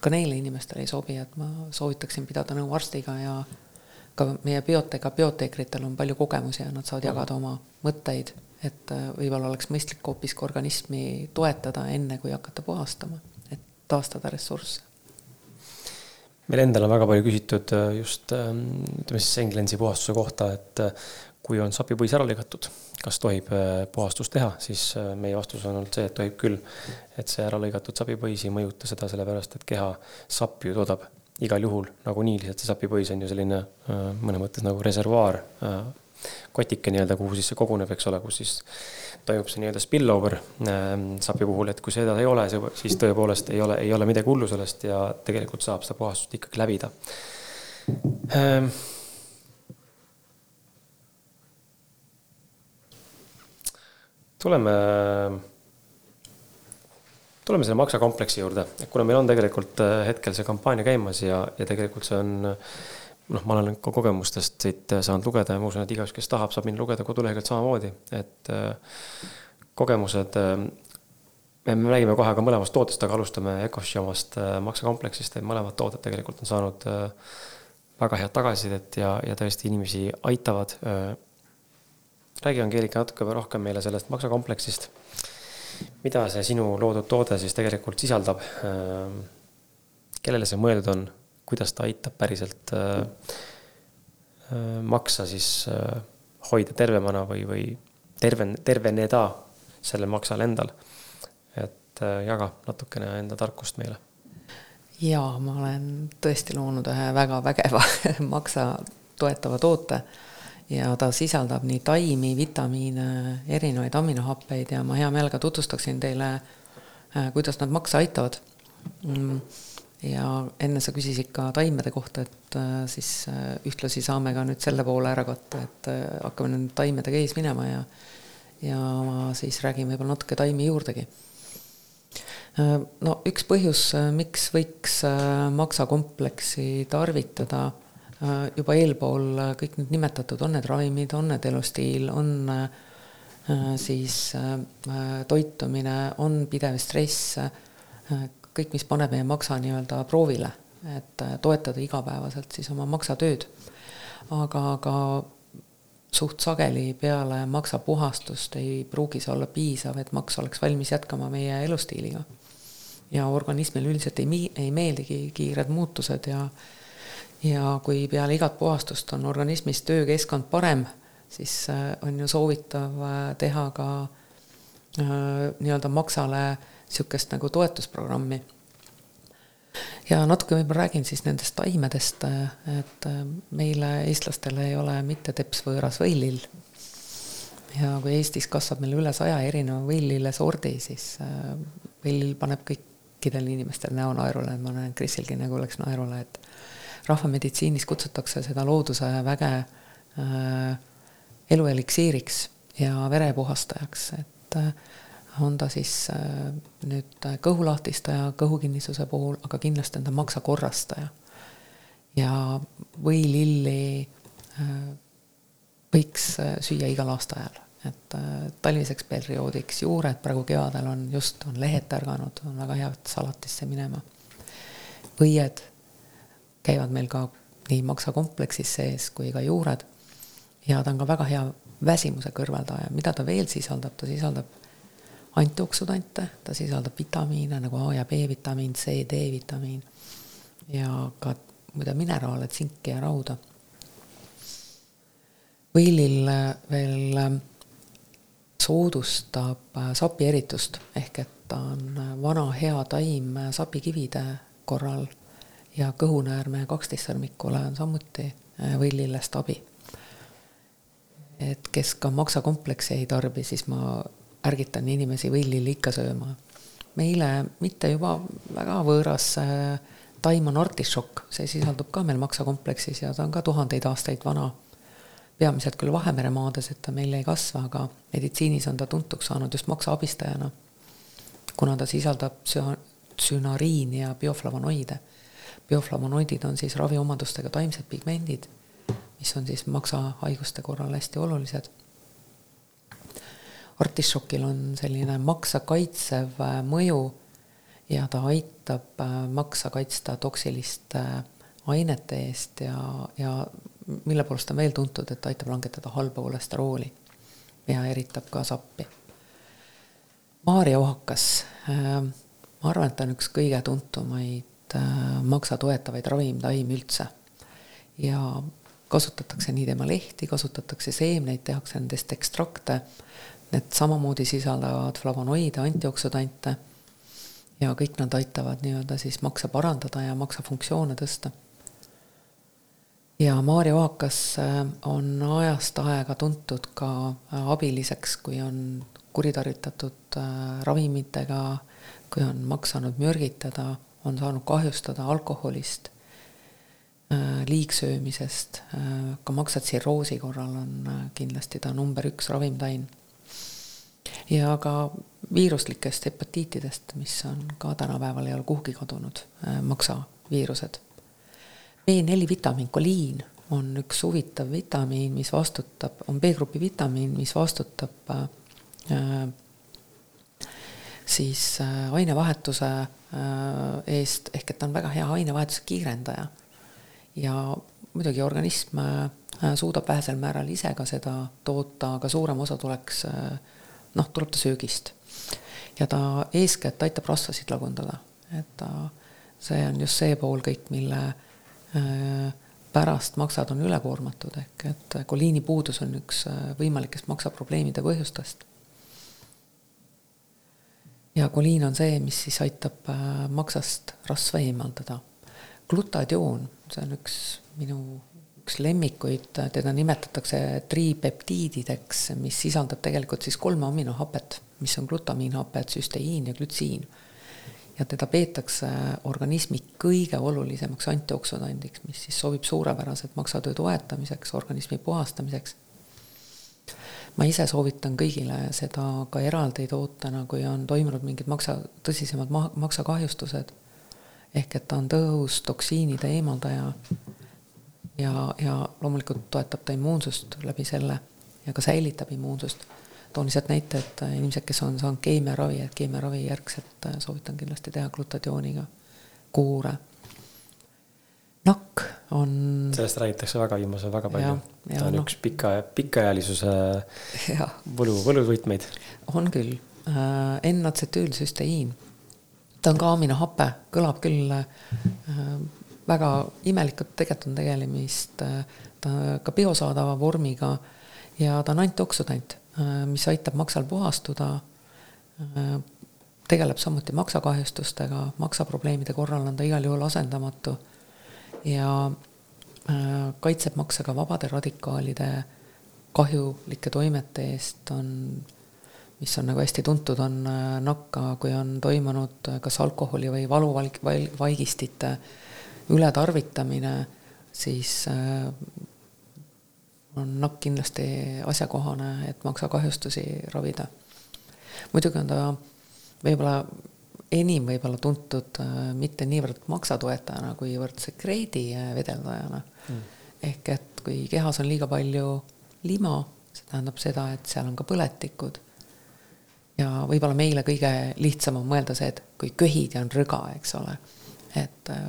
ka neile inimestele ei sobi, et ma soovitaksin pidada nõu arstiga ja ka meie biotega bioteekritel on palju kogemusi ja nad saavad jagada oma mõtteid, et võib-olla oleks mõistlik hoopiski organismi toetada, enne kui hakata puhastama taastada ressursse. meil endal on väga palju küsitud äh, just ähm, ütleme siis senglensi puhastuse kohta, et äh, kui on sapipõis ära lõigatud, kas tohib puhastust teha, siis meie vastus on olnud see, et tohib küll. et see ära lõigatud sapipõis ei mõjuta seda, sellepärast et keha sapp ju toodab igal juhul nagunii lihtsalt see sapipõis on ju selline mõnes mõttes nagu reservuaar kotike nii-öelda, kuhu siis see koguneb, eks ole, kus siis toimub see nii-öelda spillover ähm, sapi puhul, et kui seda ei ole, siis tõepoolest ei ole, ei ole midagi hullu sellest ja tegelikult saab seda puhastust ikkagi läbida. Ähm, tuleme, tuleme selle maksakompleksi juurde, kuna meil on tegelikult äh, hetkel see kampaania käimas ja, ja tegelikult see on noh, ma olen ka kogemustest siit saanud lugeda ja ma usun, et igaüks, kes tahab, saab minna lugeda koduleheküljelt samamoodi, et äh, kogemused äh,. me räägime kohe ka mõlemast tootest, aga alustame Ecoshi omast äh, maksekompleksist, et mõlemad tooted tegelikult on saanud äh, väga head tagasisidet ja, ja tõesti inimesi aitavad äh,. räägi, Angeelika, natuke rohkem meile sellest maksekompleksist. mida see sinu loodud toode siis tegelikult sisaldab äh,? kellele see mõeldud on kuidas ta aitab päriselt äh, äh, maksa siis äh, hoida tervemana või, või terven-, terveneda sellel maksal endal. et jaga natukene enda tarkust meile. jaa, ma olen tõesti loonud ühe väga vägeva maksa toetava toote ja ta sisaldab nii taimi, vitamiine, erinevaid aminohappeid ja ma hea meelega tutvustaksin teile, kuidas nad maksa aitavad mm ja enne sa küsisid ka taimede kohta, et äh, siis äh, ühtlasi saame ka nüüd selle poole ära katta, et äh, hakkame nüüd taimedega ees minema ja ja siis räägin võib-olla natuke taimi juurdegi. no üks põhjus, miks võiks maksakompleksi tarvitada, juba eelpool kõik need nimetatud, on need ravimid, on need elustiil, on siis toitumine, on pidev stress kõik, mis paneb meie maksa nii-öelda proovile, et äh, toetada igapäevaselt siis oma maksatööd. aga, aga suht sageli peale maksapuhastust ei pruugi see olla piisav, et maks oleks valmis jätkama meie elustiiliga. ja organismile üldiselt ei, ei meeldigi kiired muutused ja ja kui peale igat puhastust on organismis töökeskkond parem, siis äh, on ju soovitav äh, teha ka nii-öelda maksale äh, niisugust nagu toetusprogrammi. ja natuke võib-olla räägin siis nendest taimedest, et meile, eestlastele ei ole mitte teps võõras võilill. ja kui Eestis kasvab meil üle saja erineva võilille sordi, siis äh, võilill paneb kõikidel inimestel näo naerule, ma näen, Krisilgi nägu läks naerule, et rahvameditsiinis kutsutakse seda looduse väge äh, elueliksiiriks ja verepuhastajaks, et äh, on ta siis äh, nüüd kõhulahtistaja kõhukinnisuse puhul, aga kindlasti on ta maksakorrastaja. ja võililli äh, võiks äh, süüa igal aastaajal, et talviseks perioodiks juured praegu kevadel on just, on lehed tärganud, on väga hea salatisse minema. õied käivad meil ka nii maksakompleksis sees kui ka juured ja ta on ka väga hea väsimuse kõrvaldaja, mida ta veel sisaldab, ta sisaldab antioksüdante, ta sisaldab vitamiine nagu A ja B-vitamiin, C, D-vitamiin ja ka muide mineraale, tsinki ja rauda. võilil veel ähm, soodustab äh, sapieritust ehk et ta on äh, vana hea taim äh, sapikivide korral ja kõhunäärme kaksteistsõrmikule on samuti võilillest abi. et kes ka maksakompleksi ei tarbi, siis ma ärgitan inimesi võllili ikka sööma. meile mitte juba väga võõras äh, taim on artišokk, see sisaldub ka meil maksakompleksis ja ta on ka tuhandeid aastaid vana. peamiselt küll Vahemere maades, et ta meil ei kasva, aga meditsiinis on ta tuntuks saanud just maksa abistajana. kuna ta sisaldab tsünariini ja bioflavonoide. bioflavonoidid on siis raviomadustega taimsed pigmendid, mis on siis maksahaiguste korral hästi olulised artišokil on selline maksa kaitsev äh, mõju ja ta aitab äh, maksa kaitsta toksiliste äh, ainete eest ja, ja mille poolest on veel tuntud, et aitab langetada halba kolesterooli ja eritab ka sappi. Maarja ohakas ma arvan, et ta on üks kõige tuntumaid maksa toetavaid ravimtaimi üldse. ja kasutatakse nii tema lehti, kasutatakse seemneid, tehakse nendest ekstrakte. Need samamoodi sisaldavad flavonoide, antioksüdante ja kõik nad aitavad nii-öelda siis maksa parandada ja maksa funktsioone tõsta. ja Maarja Oakas äh, on ajast aega tuntud ka äh, abiliseks, kui on kuritarvitatud äh, ravimitega, kui on maksanud mürgitada, on saanud kahjustada alkoholist, liigsöömisest, ka maksatsirroosi korral on kindlasti ta number üks ravimtaim ja ka viiruslikest hepatiitidest, mis on ka tänapäeval ei ole kuhugi kadunud, äh, maksaviirused. B4 vitamiin, koliin on üks huvitav vitamiin, mis vastutab, on B-grupi vitamiin, mis vastutab äh, siis äh, ainevahetuse äh, eest, ehk et ta on väga hea ainevahetuse kiirendaja. ja muidugi organism äh, suudab vähesel määral ise ka seda toota, aga suurem osa tuleks äh, noh, tuleb ta söögist. ja ta eeskätt aitab rasvasid lagundada, et ta, see on just see pool kõik, mille äh, pärast maksad on ülekoormatud, ehk et koliini puudus on üks äh, võimalikest maksaprobleemide põhjustest. ja koliin on see, mis siis aitab äh, maksast rasva eemaldada. glutadioon, see on üks minu üks lemmikuid, teda nimetatakse tripeptiidideks, mis sisaldab tegelikult siis kolme aminohapet, mis on glutamiinhaped, süsteiin ja glütsiin. ja teda peetakse organismi kõige olulisemaks antioksüdandiks, mis siis sobib suurepäraselt maksatöö toetamiseks, organismi puhastamiseks. ma ise soovitan kõigile seda ka eraldi tootena, kui on toimunud mingid maksa, tõsisemad ma-, maksakahjustused. ehk et ta on tõhus toksiinide eemaldaja ja, ja loomulikult toetab ta immuunsust läbi selle ja ka säilitab immuunsust. toon lihtsalt näite, et inimesed, kes on saanud keemiaravi, et keemiaravi järgselt äh, soovitan kindlasti teha glutatiooniga kuure. nakk on. sellest räägitakse väga viimasel väga palju. ta on no. üks pika, pikaealisuse võlu, võluvõtmeid. on küll äh,, N-atsetüülsüsteiin, ta on ka aminohape, kõlab küll äh, väga imelikult tegelikult on tegelemist äh, ta ka biosaadava vormiga ja ta on antioksüdant, äh, mis aitab maksal puhastuda, äh, tegeleb samuti maksakahjustustega, maksaprobleemide korral on ta igal juhul asendamatu ja kaitseb makse ka vabade radikaalide kahjulike toimete eest, on mis on nagu hästi tuntud, on nakka, kui on toimunud kas alkoholi või valuvaigistite vaig ületarvitamine, siis äh, on nakk kindlasti asjakohane, et maksakahjustusi ravida. muidugi on ta võib-olla enim võib-olla tuntud äh, mitte niivõrd maksatoetajana, kuivõrd sekreedi vedeldajana mm.. ehk et kui kehas on liiga palju lima, see tähendab seda, et seal on ka põletikud. ja võib-olla meile kõige lihtsam on mõelda see, et kui köhid ja on rõga, eks ole, et äh,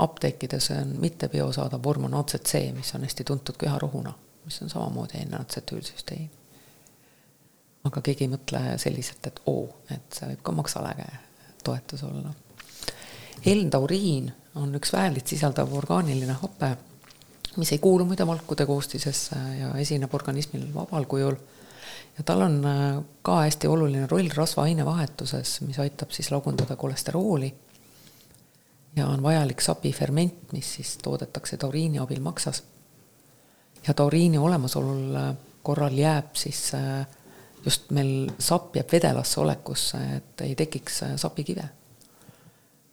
apteekides on mitte biosaadav vorm on ACC, mis on hästi tuntud köharohuna, mis on samamoodi N-atsetiülsüstein. aga keegi ei mõtle selliselt, et oo, et see võib ka maksaläge toetus olla. L-tauriin on üks väävlit sisaldav orgaaniline hape, mis ei kuulu muide valkude koostisesse ja esineb organismil vabal kujul ja tal on äh, ka hästi oluline roll rasva ainevahetuses, mis aitab siis lagundada kolesterooli ja on vajalik sapiferment, mis siis toodetakse tauriini abil maksas. ja tauriini olemasolul äh, korral jääb siis äh, just meil sapp jääb vedelasse olekusse, et ei tekiks äh, sapikive.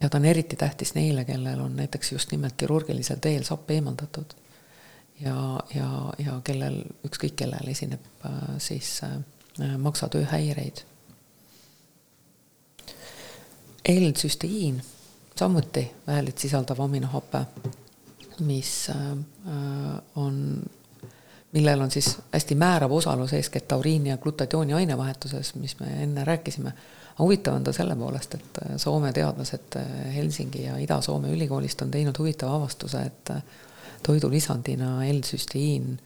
ja ta on eriti tähtis neile, kellel on näiteks just nimelt kirurgilisel teel sapp eemaldatud. ja, ja, ja kellel, ükskõik kellel esineb siis maksatööhäireid. L-süsteiin samuti väävlit sisaldav aminohape, mis äh, on, millel on siis hästi määrav osalus eeskätt tauriini ja glutatiooni ainevahetuses, mis me enne rääkisime. huvitav on ta selle poolest, et äh, Soome teadlased äh, Helsingi ja Ida-Soome ülikoolist on teinud huvitava avastuse, et toidulisandina L-süstiiin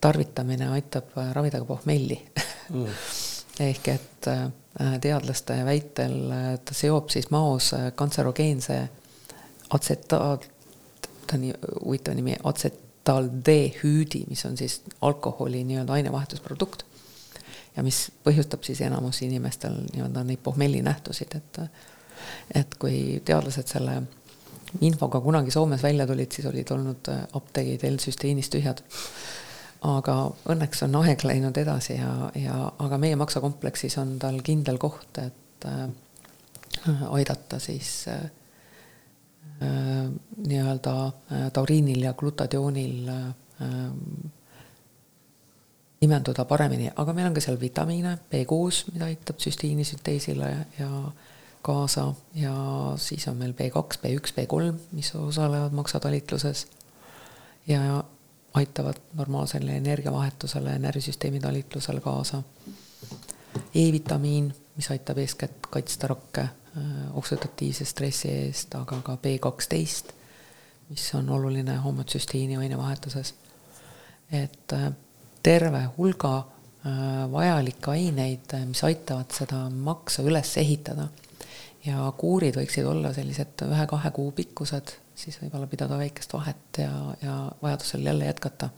tarvitamine aitab ravida ka pohmelli mm. ehk et teadlaste väitel ta seob siis maos kantserogeense atsetaal, ta on nii huvitav nimi, atsetaaldehüüdi, mis on siis alkoholi nii-öelda ainevahetusprodukt ja mis põhjustab siis enamus inimestel nii-öelda neid pohmellinähtusid, et et kui teadlased selle infoga kunagi Soomes välja tulid, siis olid olnud apteegid L-süsteenis tühjad. Aga õnneks on aeg läinud edasi ja, ja aga meie maksakompleksis on tal kindel koht, et äh, aidata siis äh, äh nii-öelda äh, tauriinil ja glutadioonil äh, imenduda paremini, aga meil on ka seal vitamiine, B6, mida aitab süstiini sünteesile ja kaasa. Ja siis on meil B2, B1, B3, mis osalevad maksatalitluses. Ja aitavad normaalsele energiavahetusele, närvisüsteemi talitlusele kaasa. E-vitamiin, mis aitab eeskätt kaitsta rakke oksüdatiivse stressi eest, aga ka B12, mis on oluline homotsüstiini ainevahetuses. et terve hulga vajalikke aineid, mis aitavad seda maksa üles ehitada. ja kuurid võiksid olla sellised ühe-kahe kuu pikkused, siis võib-olla pidada väikest vahet ja, ja vajadusel jälle jätkata.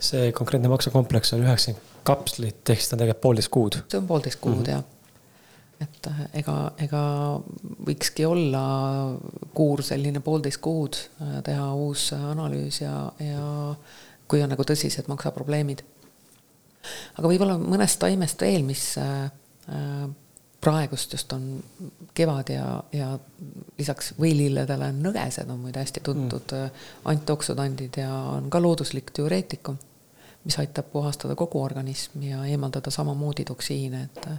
see konkreetne maksakompleks on üheksakümmend kapslit, ehk siis ta on tegelikult poolteist kuud? see on poolteist kuud mm -hmm. jah et äh, ega, ega võikski olla kuur selline poolteist kuud, äh, teha uus analüüs ja, ja kui on nagu tõsised maksaprobleemid aga võib-olla mõnest taimest veel, mis äh, praegust just on kevad ja, ja lisaks võililledele nõgesed on muide hästi tuntud mm. antioksüdandid ja on ka looduslik diureetikum, mis aitab puhastada kogu organismi ja eemaldada samamoodi toksiine, et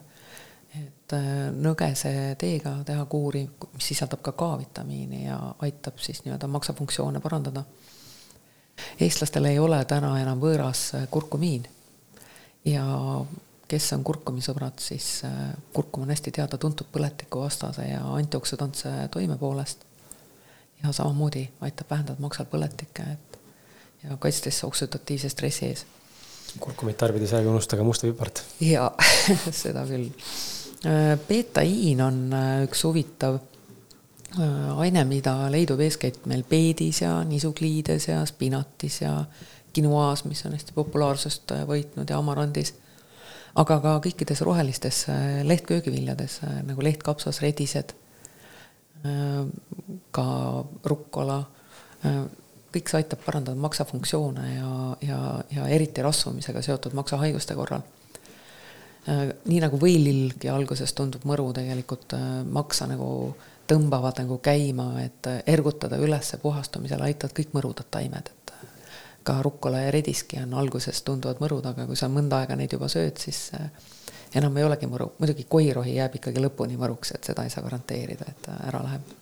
et nõgese teega teha kuuri, mis sisaldab ka K-vitamiini ja aitab siis nii-öelda maksafunktsioone parandada. eestlastel ei ole täna enam võõras kurkumiin ja kes on kurkumisõbrad, siis äh, kurkum on hästi teada-tuntud põletikuvastase ja antioksüdantse toime poolest. ja samamoodi aitab vähendada maksal põletikke, et ja kaitstes oksüdatiivse stressi ees. kurkumit tarbides ärge unustage musta pipart. jaa seda küll. Äh, beetaiin on äh, üks huvitav aine, mida leidub eeskätt meil peedis ja nisukliides ja spinatis ja quinoa's, mis on hästi populaarsust võitnud ja amarandis. Aga ka kõikides rohelistes äh, lehtköögiviljades äh, nagu lehtkapsas, redised, ka rukkola, kõik see aitab parandada maksafunktsioone ja, ja, ja eriti rasvumisega seotud maksahaiguste korral. Nii nagu võililgi alguses tundub mõru, tegelikult maksa nagu tõmbavad nagu käima, et ergutada üles puhastumisele aitavad kõik mõrudad taimed, ka rukkola ja rediski on alguses tunduvad mõrud, aga kui sa mõnda aega neid juba sööd, siis äh, enam ei olegi mõru, muidugi koirohi jääb ikkagi lõpuni mõruks, et seda ei saa garanteerida, et ta ära läheb.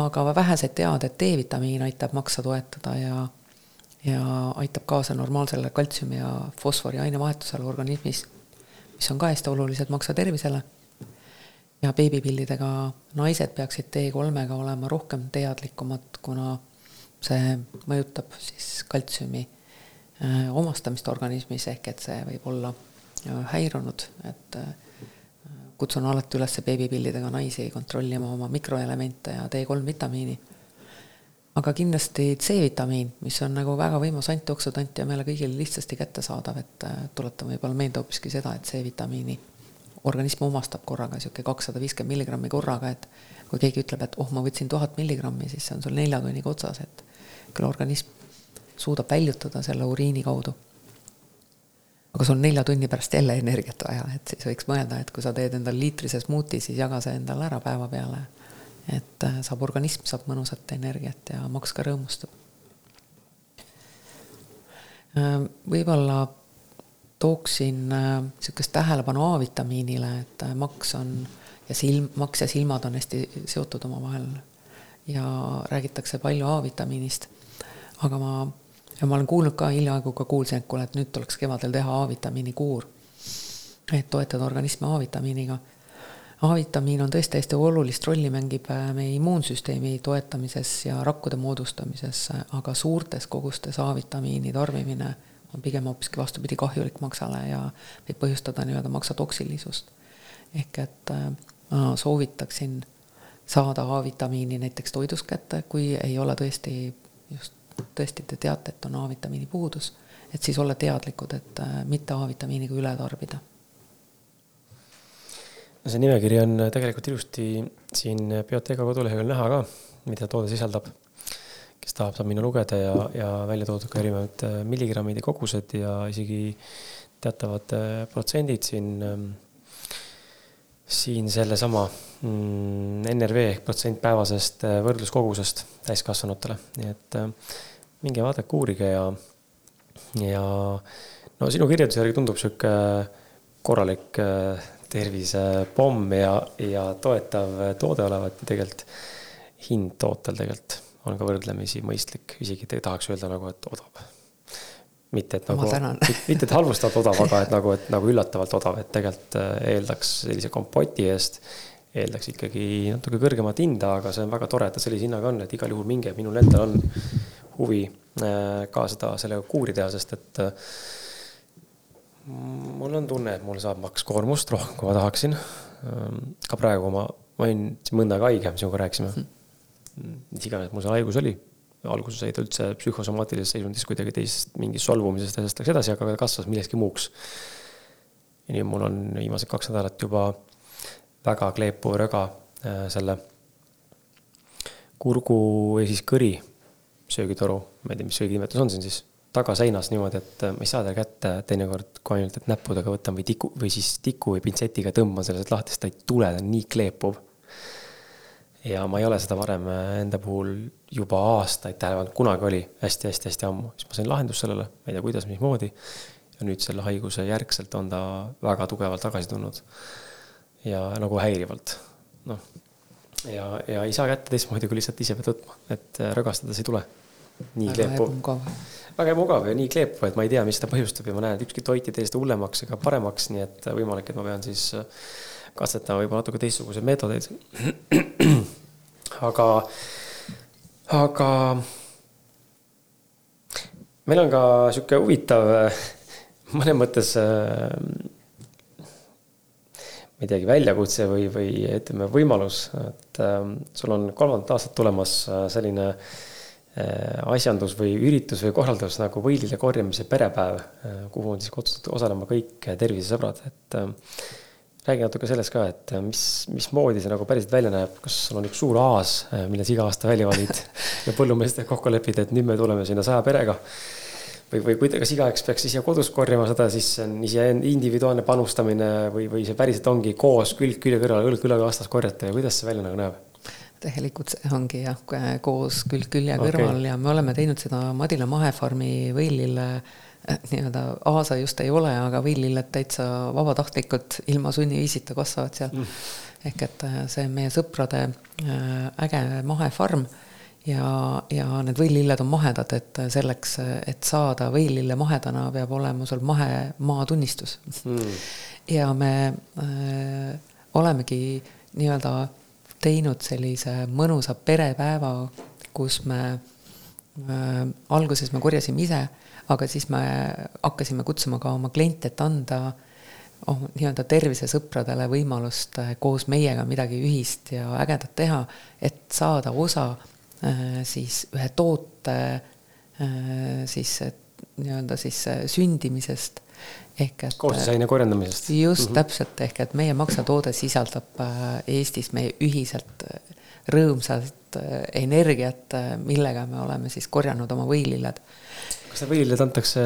aga vähesed teavad, et D-vitamiin aitab maksa toetada ja ja aitab kaasa normaalsele kaltsiumi ja fosfori ainevahetusele organismis, mis on ka hästi olulised maksa tervisele. ja beebipillidega naised peaksid D3-ga olema rohkem teadlikumad, kuna see mõjutab siis kaltsiumi äh, omastamist organismis, ehk et see võib olla äh, häirunud, et äh, kutsun alati üles beebipillidega naisi kontrollima oma mikroelemente ja D3 vitamiini. aga kindlasti C-vitamiin, mis on nagu väga võimas antioksüdant ja meile kõigile lihtsasti kättesaadav, et tuletan võib-olla meelde hoopiski seda, et C-vitamiini organism omastab korraga niisugune kakssada viiskümmend milligrammi korraga, et kui keegi ütleb, et oh, ma võtsin tuhat milligrammi, siis see on sul nelja tunniga otsas, et küll organism suudab väljutada selle uriini kaudu. aga sul on nelja tunni pärast jälle energiat vaja, et siis võiks mõelda, et kui sa teed endale liitrise smuuti, siis jaga see endale ära päeva peale. et äh, saab organism, saab mõnusat energiat ja maks ka rõõmustab. Äh, võib-olla tooksin niisugust äh, tähelepanu A-vitamiinile, et maks on ja silm, maks ja silmad on hästi seotud omavahel ja räägitakse palju A-vitamiinist aga ma, ja ma olen kuulnud ka hiljaaegu ka kuulsin, et kuule, et nüüd tuleks kevadel teha A-vitamiini kuur. et toetada organismi A-vitamiiniga. A-vitamiin on tõesti hästi olulist rolli, mängib äh, meie immuunsüsteemi toetamises ja rakkude moodustamises, aga suurtes kogustes A-vitamiini tarbimine on pigem hoopiski vastupidi kahjulik maksale ja võib põhjustada nii-öelda maksatoksilisust. ehk et äh, ma soovitaksin saada A-vitamiini näiteks toidust kätte, kui ei ole tõesti just, tõesti te teate, et on A-vitamiini puudus, et siis olla teadlikud, et äh, mitte A-vitamiiniga üle tarbida. no see nimekiri on tegelikult ilusti siin Bioteega koduleheküljel näha ka, mida toode sisaldab. kes tahab, saab minna lugeda ja, ja välja toodud ka erinevad äh, milligrammid ja kogused ja isegi teatavad protsendid siin ähm, siin sellesama mm, NRV ehk protsent päevasest äh, võrdluskogusest täiskasvanutele, nii et äh, minge vaadake, uurige ja, ja no sinu kirjelduse järgi tundub sihuke korralik äh, tervisepomm ja, ja toetav toode olevat ja tegelikult hind tootel tegelikult on ka võrdlemisi mõistlik, isegi tahaks öelda nagu, et odav mitte et nagu, mitte et halvustavalt odav, aga et nagu, et nagu üllatavalt odav, et tegelikult äh, eeldaks sellise kompoti eest, eeldaks ikkagi natuke kõrgemat hinda, aga see on väga tore, et ta sellise hinnaga on, et igal juhul minge, minul endal on huvi äh, ka seda, sellega kuuri teha, sest et äh, mul on tunne, et mul saab makskoormust rohkem, kui ma tahaksin. ka praegu ma, ma olin mõnda aega haige, sinuga rääkisime. Mm.. mis iganes mul see haigus oli alguses jäi ta üldse psühhosomaatilises seisundis kuidagi teisest mingist solvumisest asjast läks edasi, aga kasvas millekski muuks. ja nüüd mul on viimased kaks nädalat juba väga kleepuv röga äh, selle kurgu või siis kõri söögitoru, ma ei tea, mis sööginimetus on siin siis, tagaseinas niimoodi, et äh, ma ei saa teda kätte teinekord kui ainult, et näppudega võtan või tiku või siis tiku või pintsetiga tõmban sellest lahti, sest ta ei tule, ta on nii kleepuv ja ma ei ole seda varem äh, enda puhul juba aastaid tähele pannud, kunagi oli hästi-hästi-hästi ammu, siis ma sain lahendust sellele, ma ei tea, kuidas, mismoodi. ja nüüd selle haiguse järgselt on ta väga tugevalt tagasi tulnud. ja nagu häirivalt, noh. ja, ja ei saa kätte teistmoodi, kui lihtsalt ise pead võtma, et äh, rõgastades ei tule. nii kleepuv. väga mugav ja nii kleepuv, et ma ei tea, mis seda põhjustab ja ma näen, et ükski toit ei tee seda hullemaks ega paremaks, nii et võimalik, et ma pean siis äh, katsetama võib-olla natuke teistsuguseid meetodeid. aga, aga meil on ka sihuke huvitav, mõnes mõttes ma ei teagi, väljakutse või, või ütleme, võimalus, et äh, sul on kolmandat aastat tulemas äh, selline äh, asjandus või üritus või korraldus nagu võilile korjamise perepäev, kuhu on siis kutsutud osalema kõik tervisesõbrad, et räägi natuke sellest ka, et äh, mis, mismoodi see nagu päriselt välja näeb, kas sul on üks suur aas, äh, mille sa iga aasta välja valid ja põllumeestega kokku lepid, et nüüd me tuleme sinna saja perega. või, või kuidas, kas igaüks peaks ise kodus korjama seda, siis see on ise individuaalne panustamine või, või see päriselt ongi koos külg külje kõrval, õlg õlaga vastas korjata ja kuidas see välja nagu näeb? tegelikult see ongi jah, koos külg külje kõrval okay. ja me oleme teinud seda Madila mahefarmi võilile äh, Äh, nii-öelda aasa just ei ole, aga villiled täitsa vabatahtlikult ilma sunniviisita kasvavad seal. Mm.. ehk et äh, see on meie sõprade äh, äge mahefarm ja, ja need võililled on mahedad, et selleks, et saada võilille mahedana, peab olema sul mahemaa tunnistus mm.. ja me äh, olemegi nii-öelda teinud sellise mõnusa perepäeva, kus me äh, alguses me korjasime ise aga siis me hakkasime kutsuma ka oma kliente, et anda oh, nii-öelda tervisesõpradele võimalust eh, koos meiega midagi ühist ja ägedat teha, et saada osa äh, siis ühe toote äh, siis nii-öelda siis sündimisest ehk et. koostisaine korjandamisest. just mm -hmm. täpselt, ehk et meie maksatoode sisaldab Eestis meie ühiselt rõõmsat energiat, millega me oleme siis korjanud oma võililled kas need võililed antakse,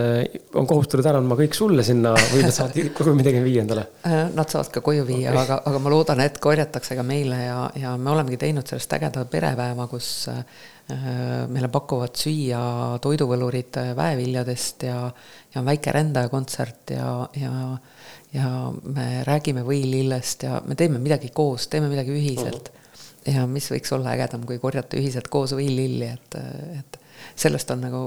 on kohustatud ära andma kõik sulle sinna või nad saavad koju midagi viia endale? Äh, nad saavad ka koju viia okay., aga, aga ma loodan, et korjatakse ka meile ja, ja me olemegi teinud sellest ägeda perepäeva, kus äh, meile pakuvad süüa toiduvõlurid väeviljadest ja, ja on väike rändajakontsert ja, ja ja me räägime võilillest ja me teeme midagi koos, teeme midagi ühiselt. Mhm. -huh. ja mis võiks olla ägedam, kui korjata ühiselt koos võililli, et, et sellest on nagu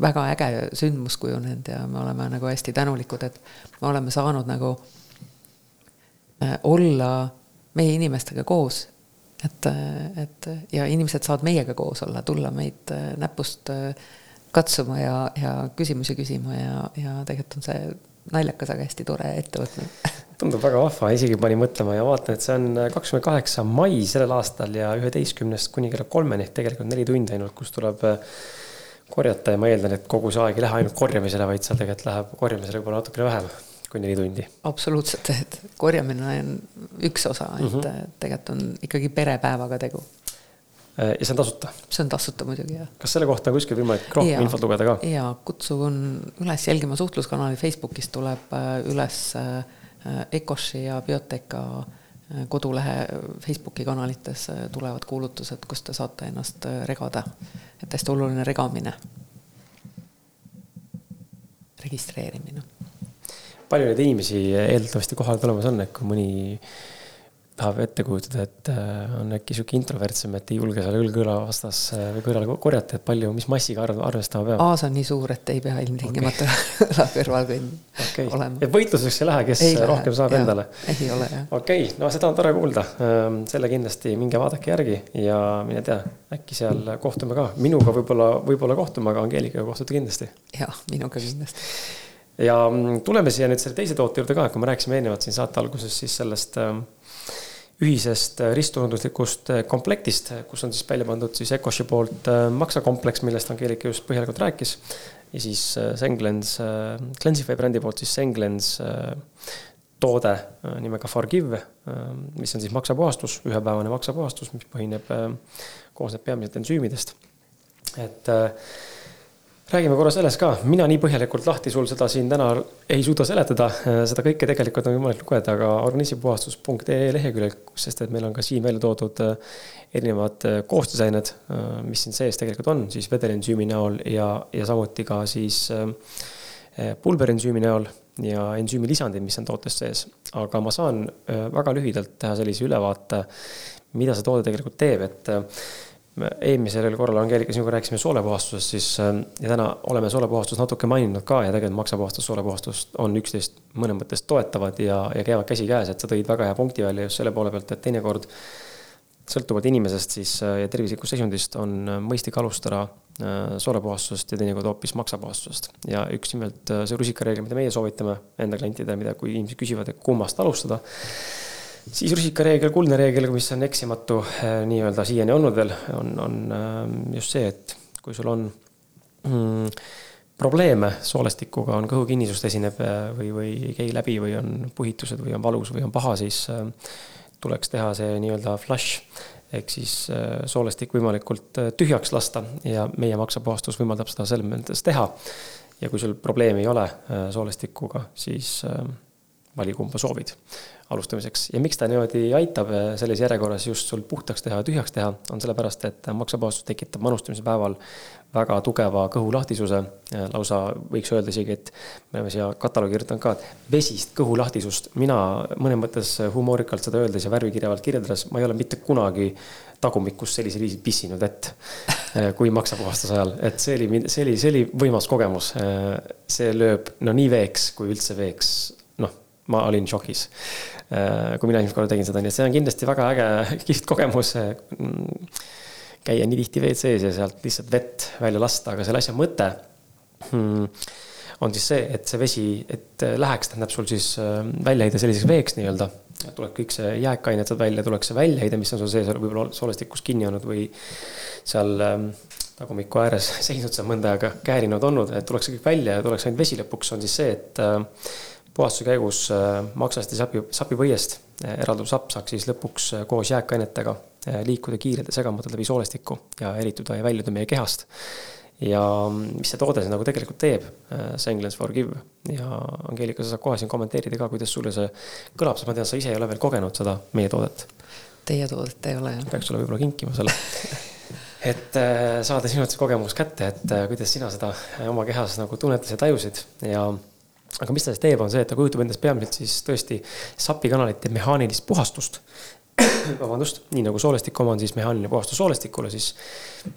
väga äge sündmus kujunenud ja me oleme nagu hästi tänulikud, et me oleme saanud nagu äh, olla meie inimestega koos. et, et ja inimesed saavad meiega koos olla, tulla meid äh, näpust äh, katsuma ja, ja küsimusi küsima ja, ja tegelikult on see naljakas, aga hästi tore ettevõtmine tundub väga vahva, isegi pani mõtlema ja vaatan, et see on kakskümmend kaheksa mai sellel aastal ja üheteistkümnest kuni kella kolmeni ehk tegelikult neli tundi ainult, kus tuleb äh, korjata ja ma eeldan, et kogu see aeg ei lähe ainult korjamisele, vaid seal tegelikult läheb korjamisele võib-olla natukene vähem kui neli tundi. absoluutselt, et korjamine on üks osa, et mm -hmm. tegelikult on ikkagi perepäevaga tegu Äh, ja see on tasuta? see on tasuta muidugi, jah. kas selle kohta on kuskil võimalik rohkem infot lugeda ka? jaa, kutsun üles jälgima suhtluskanali Facebookis tuleb äh, üles äh, Ecoshi ja Bioteca kodulehe Facebooki kanalites tulevad kuulutused, kus te saate ennast regada. et hästi oluline regamine. registreerimine. palju neid inimesi eeldatavasti kohal tulemas on, et kui mõni tahab ette kujutada, et äh, on äkki sihuke introvertsem, et ei julge seal õlg-õla vastas äh, või kõrval korjata, et palju, mis massiga arv, arvestama peab? aas on nii suur, et ei pea ilmtingimata okay. õla kõrval kõnd okay. olema. et võitluseks ei lähe, kes ei rohkem saab ja, endale? ei ole jah. okei okay., no seda on tore kuulda. Ähm, selle kindlasti minge vaadake järgi ja mine tea, äkki seal kohtume ka. minuga võib-olla, võib-olla kohtume, aga Angeelikaga kohtute kindlasti. jah, minuga kindlasti ja mm, tuleme siia nüüd selle teise toote juurde ka, kui me rääkisime eelnevalt siin saate alguses siis sellest äh, ühisest äh, risttunduslikust äh, komplektist, kus on siis välja pandud siis Ecoshi poolt äh, maksakompleks, millest Angeelika just põhjalikult rääkis. ja siis Senglens, Cleansify brändi poolt siis Senglens toode nimega Forgive, mis on siis maksapuhastus, ühepäevane maksapuhastus, mis põhineb, koosneb peamiselt ensüümidest. et räägime korra sellest ka, mina nii põhjalikult lahti sul seda siin täna ei suuda seletada, seda kõike tegelikult on võimalik lugeda ka organismipuhastus.ee leheküljel, sest et meil on ka siin välja toodud äh, erinevad äh, koostisained, äh, mis siin sees tegelikult on, siis vedelensüümi näol ja, ja samuti ka siis pulberensüümi näol ja ensüümi lisandid, mis on tootes sees. aga ma saan väga lühidalt teha sellise ülevaate, mida see toode tegelikult teeb, et eelmisel korral Angeelika sinuga rääkisime soolepuhastusest, siis äh, ja täna oleme soolepuhastust natuke maininud ka ja tegelikult maksapuhastus, soolepuhastus on üksteist mõnes mõttes toetavad ja, ja käivad käsikäes, et sa tõid väga hea punkti välja just selle poole pealt, et teinekord sõltuvalt inimesest siis äh, ja tervislikust seisundist on äh, mõistlik alustada soolepuhastusest ja teinekord hoopis maksapuhastusest. ja üks nimelt see rusikareegel, mida meie soovitame enda klientidele, mida, kui inimesed küsivad, et kummast alustada siis rusikareegel, kuldne reegel, mis on eksimatu äh, nii-öelda siiani olnud veel, on, on ähm, just see, et kui sul on mm, probleeme soolestikuga, on kõhukinnisust esineb äh, või, või ei käi läbi või on puhitused või on valus või on paha, siis tuleks teha see nii-öelda flush ehk siis soolestik võimalikult tühjaks lasta ja meie maksapuhastus võimaldab seda selles mõttes teha. ja kui sul probleemi ei ole soolestikuga, siis vali, kumba soovid alustamiseks. ja miks ta niimoodi aitab äh, selles järjekorras just sul puhtaks teha ja tühjaks teha, on sellepärast, et maksapuhastus tekitab manustamise päeval väga tugeva kõhulahtisuse. lausa võiks öelda isegi, et me oleme siia kataloogi kirjutanud ka, et vesist kõhulahtisust. mina mõnes mõttes humoorikalt seda öeldes ja värvikirjavalt kirjeldades, ma ei ole mitte kunagi tagumikus sellisel viisil pissinud vett äh, kui maksapuhastuse ajal, et see oli, see oli, see oli võimas kogemus. Äh, see lööb no nii veeks kui üldse veeks ma olin šokis. Äh, kui mina esimest korda tegin seda, nii et see on kindlasti väga äge, kihvt kogemus. Mm, käia nii tihti WC-s ja sealt lihtsalt vett välja lasta, aga selle asja mõte hmm, on siis see, et see vesi, et läheks, tähendab sul siis äh, väljaheide selliseks veeks nii-öelda. tuleb kõik see jääkained sealt välja, tuleks see väljaheide, mis on sul sees võib-olla soolestikus kinni olnud või seal ähm, tagumiku ääres seisnud seal mõnda aega käärinud olnud, et tuleks see kõik välja ja tuleks ainult vesi lõpuks, on siis see, et äh, puhastuse käigus äh, maksast ja sapi, sapipõiest äh, eralduv sapp saaks siis lõpuks äh, koos jääkainetega liikuda kiirelt ja segamatult läbi soolestiku ja erituda ja väljuda meie kehast. ja mis see toode siis nagu tegelikult teeb, Senglens Forgive ja Angeelika, sa saad kohe siin kommenteerida ka, kuidas sulle see kõlab, sest ma tean, sa ise ei ole veel kogenud seda meie toodet. Teie toodet ei ole jah. peaks sulle võib-olla kinkima selle et saada see kogemus kätte, et kuidas sina seda oma kehas nagu tunnetasid ja tajusid ja aga mis ta siis teeb, on see, et ta kujutab endast peamiselt siis tõesti sapikanalite mehaanilist puhastust. vabandust, nii nagu soolestik oma on siis mehaaniline puhastus soolestikule, siis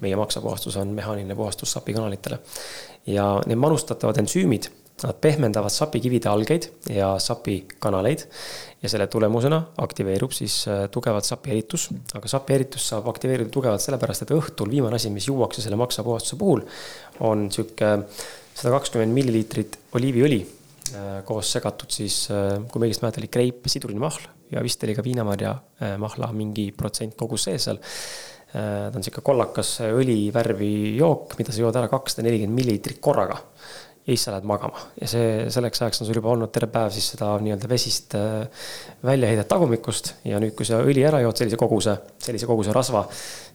meie maksapuhastus on mehaaniline puhastus sapikanalitele. ja need manustatavad ensüümid, nad pehmendavad sapikivide algeid ja sapikanaleid. ja selle tulemusena aktiveerub siis äh, tugevalt sapieritus, aga sapieritus saab aktiveeruda tugevalt sellepärast, et õhtul viimane asi, mis juuakse selle maksapuhastuse puhul, on sihuke sada kakskümmend milliliitrit oliiviõli koos segatud siis, kui ma õigesti mäletan, oli kreip sidrunimahl ja vist oli ka viinamarja mahla mingi protsent kogus sees seal. Ta on sihuke kollakas õlivärvi jook, mida sa jood ära kakssada nelikümmend milliliitrit korraga. Ja siis sa lähed magama. Ja see, selleks ajaks on sul juba olnud terve päev siis seda nii-öelda vesist äh, väljaheidet tagumikust. Ja nüüd, kui sa õli ära jood sellise koguse, sellise koguse rasva,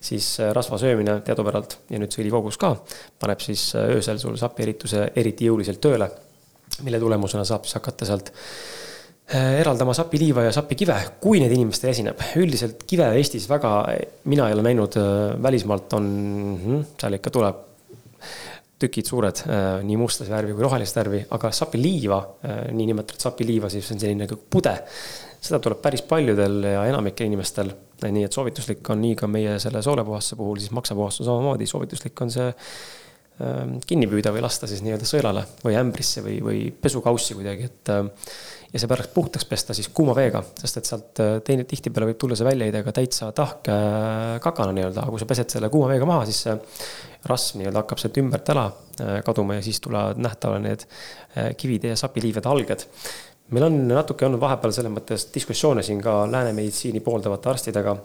siis äh, rasva söömine teadupärast ja nüüd see õlikogus ka paneb siis äh, öösel sul sapierituse eriti jõuliselt tööle, mille tulemusena saab siis hakata sealt eraldama sapiliiva ja sapikive, kui neid inimestel esineb. üldiselt kive Eestis väga, mina ei ole näinud, välismaalt on, mhm, seal ikka tuleb tükid suured, äh, nii mustas värvi kui rohelist värvi, aga sapiliiva, äh, niinimetatud sapiliiva, siis on selline nagu pude. seda tuleb päris paljudel ja enamikel inimestel, nii et soovituslik on nii ka meie selle soolepuhastuse puhul, siis maksapuhastus samamoodi, soovituslik on see kinni püüda või lasta siis nii-öelda sõelale või ämbrisse või, või pesukaussi kuidagi, et äh, ja see pärast puhtaks pesta siis kuuma veega, sest et sealt äh, teine, tihtipeale võib tulla see väljaheide ka täitsa tahke äh, kakana nii-öelda, aga kui sa pesed selle kuuma veega maha, siis see rasv nii-öelda hakkab sealt ümbert ära kaduma ja siis tulevad nähtavale need kivide ja sapiliivede alged. meil on natuke olnud vahepeal selles mõttes diskussioone siin ka lääne meditsiini pooldavate arstidega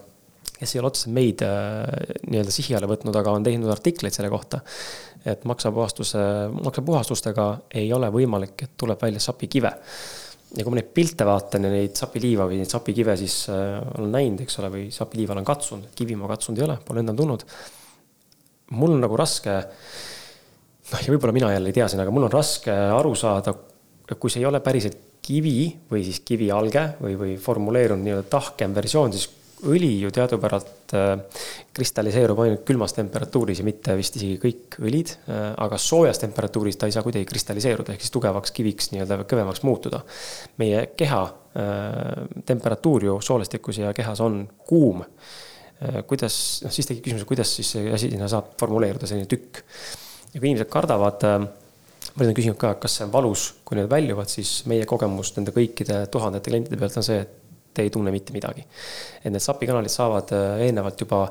kes ei ole otseselt meid nii-öelda sihi alla võtnud, aga on teinud artikleid selle kohta. et maksapuhastuse, maksapuhastustega ei ole võimalik, et tuleb välja sapikive ja kui ma neid pilte vaatan ja neid sapiliiva või neid sapikive, siis äh, olen näinud, eks ole, või sapiliiva olen katsunud, kivi ma katsunud ei ole, pole endal tulnud. mul on nagu raske, noh ja võib-olla mina jälle ei tea siin, aga mul on raske aru saada, kui see ei ole päriselt kivi või siis kivialge või, või formuleerunud nii-öelda tahkem versioon, siis õli ju teadupärast äh, kristalliseerub ainult külmas temperatuuris ja mitte vist isegi kõik õlid, äh, aga soojas temperatuuris ta ei saa kuidagi kristalliseeruda, ehk siis tugevaks kiviks nii-öelda kõvemaks muutuda. meie keha äh, temperatuur ju soolestikus ja kehas on kuum. kuidas, noh siis tekib küsimus, kuidas siis see asi sinna saab formuleeruda, selline tükk. ja kui inimesed kardavad paljud on küsinud ka, kas see on valus, kui need väljuvad, siis meie kogemus nende kõikide tuhandete klientide pealt on see, et te ei tunne mitte midagi. et need sapikanalid saavad äh, eelnevalt juba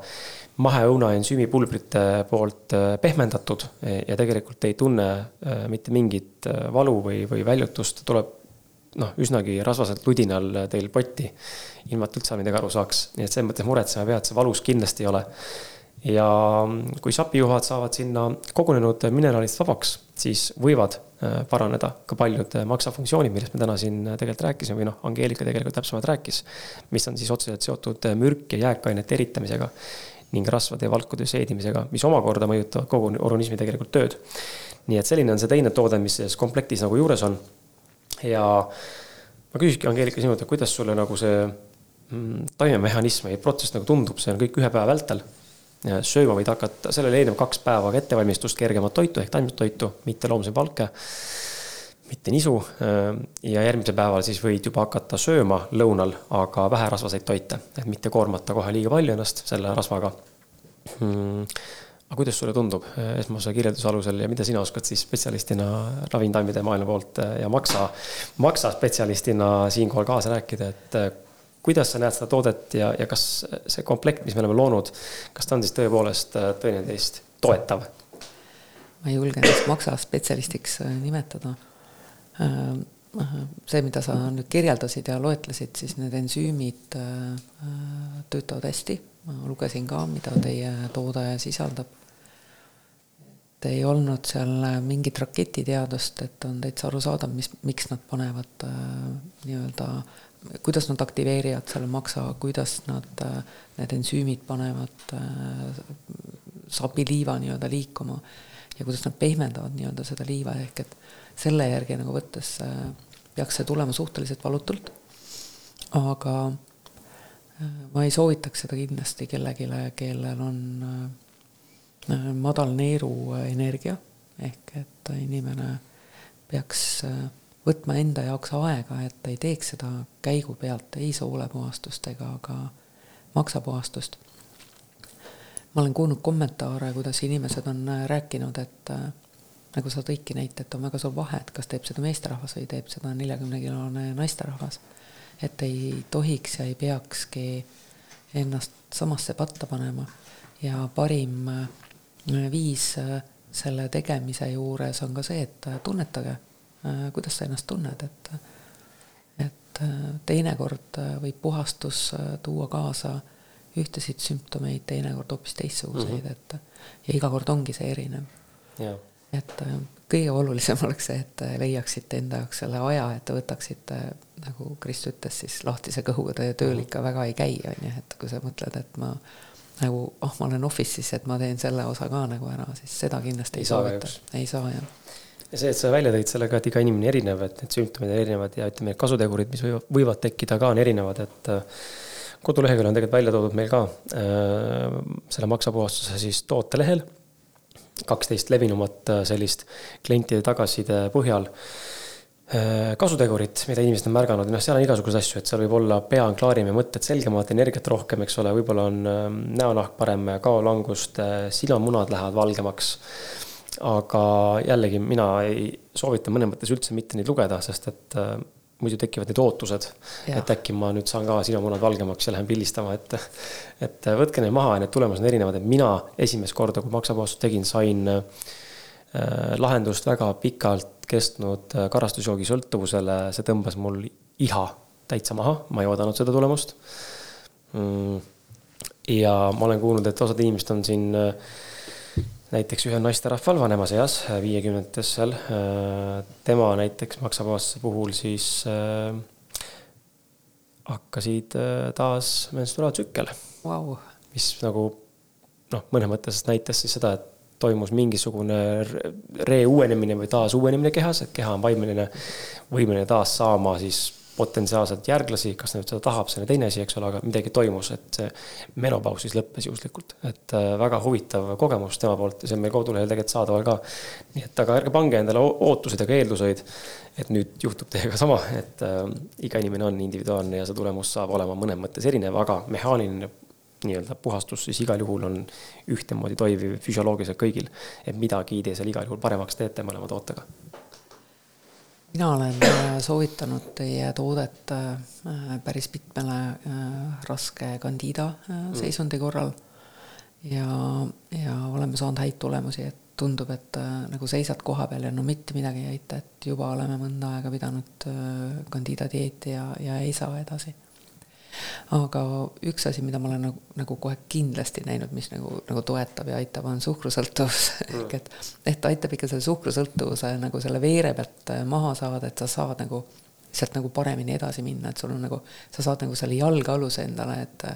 maheõuna ensüümipulbrite poolt äh, pehmendatud ja tegelikult ei tunne äh, mitte mingit valu või, või väljutust, tuleb noh, üsnagi rasvaselt ludinal teil potti, ilma et üldse midagi aru saaks, nii et selles mõttes muretsema ei pea, et see valus kindlasti ei ole ja kui sapijuhad saavad sinna kogunenud mineraalist vabaks, siis võivad äh, paraneda ka paljud äh, maksafunktsioonid, millest me täna siin äh, tegelikult rääkisime või noh, Angeelika tegelikult täpsemalt rääkis. mis on siis otseselt seotud mürk ja jääkainete eritamisega ning rasvade ja valkude seedimisega, mis omakorda mõjutavad kogu organismi tegelikult tööd. nii et selline on see teine toode, mis selles komplektis nagu juures on. ja ma küsikski Angeelika sinult, et kuidas sulle nagu see mm, taimemehhanism või protsess nagu tundub, see on kõik ühe päeva vältel sööma võid hakata, sellele eelneb kaks päeva ettevalmistust kergemat toitu ehk taimset toitu, mitte loomse palke, mitte nisu. ja järgmisel päeval siis võid juba hakata sööma lõunal, aga väherasvaseid toite, et mitte koormata kohe liiga palju ennast selle rasvaga hmm.. aga kuidas sulle tundub esmase kirjelduse alusel ja mida sina oskad siis spetsialistina ravimtaimede maailma poolt ja maksa, maksaspetsialistina siinkohal kaasa rääkida, et kuidas sa näed seda toodet ja, ja kas see komplekt, mis me oleme loonud, kas ta on siis tõepoolest äh, teineteist toetav? ma ei julge ennast maksaspetsialistiks äh, nimetada. Äh, see, mida sa nüüd kirjeldasid ja loetlesid, siis need ensüümid töötavad hästi. ma lugesin ka, mida teie toode sisaldab. ei olnud seal mingit raketiteadust, et on täitsa arusaadav, mis, miks nad panevad nii-öelda äh, kuidas nad aktiveerivad selle maksa, kuidas nad, äh, need ensüümid panevad äh, sapiliiva nii-öelda liikuma ja kuidas nad pehmendavad nii-öelda seda liiva, ehk et selle järgi nagu võttes äh, peaks see tulema suhteliselt valutult. aga ma ei soovitaks seda kindlasti kellelegi, kellel on madal neeruenergia ehk et inimene peaks võtma enda jaoks aega, et ta ei teeks seda käigu pealt ei soolepuhastust ega ka maksapuhastust. ma olen kuulnud kommentaare, kuidas inimesed on äh, rääkinud, et äh, nagu sa tõidki näite, et on väga suur vahe, et kas teeb seda meesterahvas või teeb seda neljakümnekilone naisterahvas. et ei tohiks ja ei peakski ennast samasse patta panema ja parim äh, viis selle tegemise juures on ka see, et tunnetage kuidas sa ennast tunned, et et teinekord võib puhastus tuua kaasa ühtesid sümptomeid, teinekord hoopis teistsuguseid mm, -hmm. et ja iga kord ongi see erinev. et kõige olulisem oleks see, et leiaksite enda jaoks selle aja, et te võtaksite, nagu Kris ütles, siis lahtise kõhuga teie tööl ikka väga ei käi, on ju, et kui sa mõtled, et ma nagu ah oh,, ma olen office'is, et ma teen selle osa ka nagu ära, siis seda kindlasti ei, ei soovita, ei saa jah ja see, et sa välja tõid selle ka, et iga inimene erinev, et need sümptomid on erinevad ja ütleme, kasutegurid, mis võivad, võivad tekkida ka on erinevad, et äh, koduleheküljel on tegelikult välja toodud meil ka äh, selle maksapuhastuse siis tootelehel. kaksteist levinumat äh, sellist klientide tagasiside põhjal Äh, kasutegurit, mida inimesed on märganud, noh, seal on igasuguseid asju, et seal võib olla pea on klaarim ja mõtted selgemad, energiat rohkem, eks ole, võib-olla on näonahk parem, kaolangust, silmamunad lähevad valgemaks. Aga jällegi mina ei soovita mõnes mõttes üldse mitte neid lugeda, sest et äh, muidu tekivad need ootused, et äkki ma nüüd saan ka silmamunad valgemaks ja lähen pildistama, et. et võtke need maha ja need tulemused on erinevad, et mina esimest korda, kui maksapuhastust tegin, sain äh, lahendust väga pikalt kestnud äh, karastusjoogi sõltuvusele, see tõmbas mul iha täitsa maha, ma ei oodanud seda tulemust. Mm, ja ma olen kuulnud, et osad inimesed on siin äh, näiteks ühe naisterahval vanemas eas, viiekümnendates seal. Äh, tema näiteks maksavabastuse puhul siis äh, hakkasid taas menstruaaltsükkel wow.. mis nagu noh, mõnes mõttes näitas siis seda, et toimus mingisugune reuuenemine või taasuuenemine kehas, et keha on vaimeline, võimeline taas saama siis potentsiaalselt järglasi, kas nüüd seda tahab, see on teine asi, eks ole, aga midagi toimus, et see menopaus siis lõppes juhuslikult. et äh, väga huvitav kogemus tema poolt ja see on meil kodulehel tegelikult saadaval ka. nii et aga ärge pange endale ootused ega eelduseid, et nüüd juhtub teiega sama, et äh, iga inimene on individuaalne ja see tulemus saab olema mõnes mõttes erinev, aga mehaaniline nii-öelda puhastus siis igal juhul on ühtemoodi toimiv füsioloogiliselt kõigil. et midagi te seal igal juhul paremaks teete mõlema tootega. Mina olen äh, soovitanud teie toodet äh, päris mitmele äh, raske candida mm. seisundi korral. ja, ja oleme saanud häid tulemusi, et tundub, et nagu seisad koha peal ja no mitte midagi ei aita, et juba oleme mõnda aega pidanud candida dieeti ja, ja ei saa edasi aga üks asi, mida ma olen nagu, nagu kohe kindlasti näinud, mis nagu, nagu toetab ja aitab, on suhkrusõltuvus mm.. ehk et, et aitab ikka selle suhkrusõltuvuse nagu selle veere pealt äh, maha saada, et sa saad nagu sealt nagu paremini edasi minna, et sul on nagu, sa saad nagu selle jalgealuse endale, et,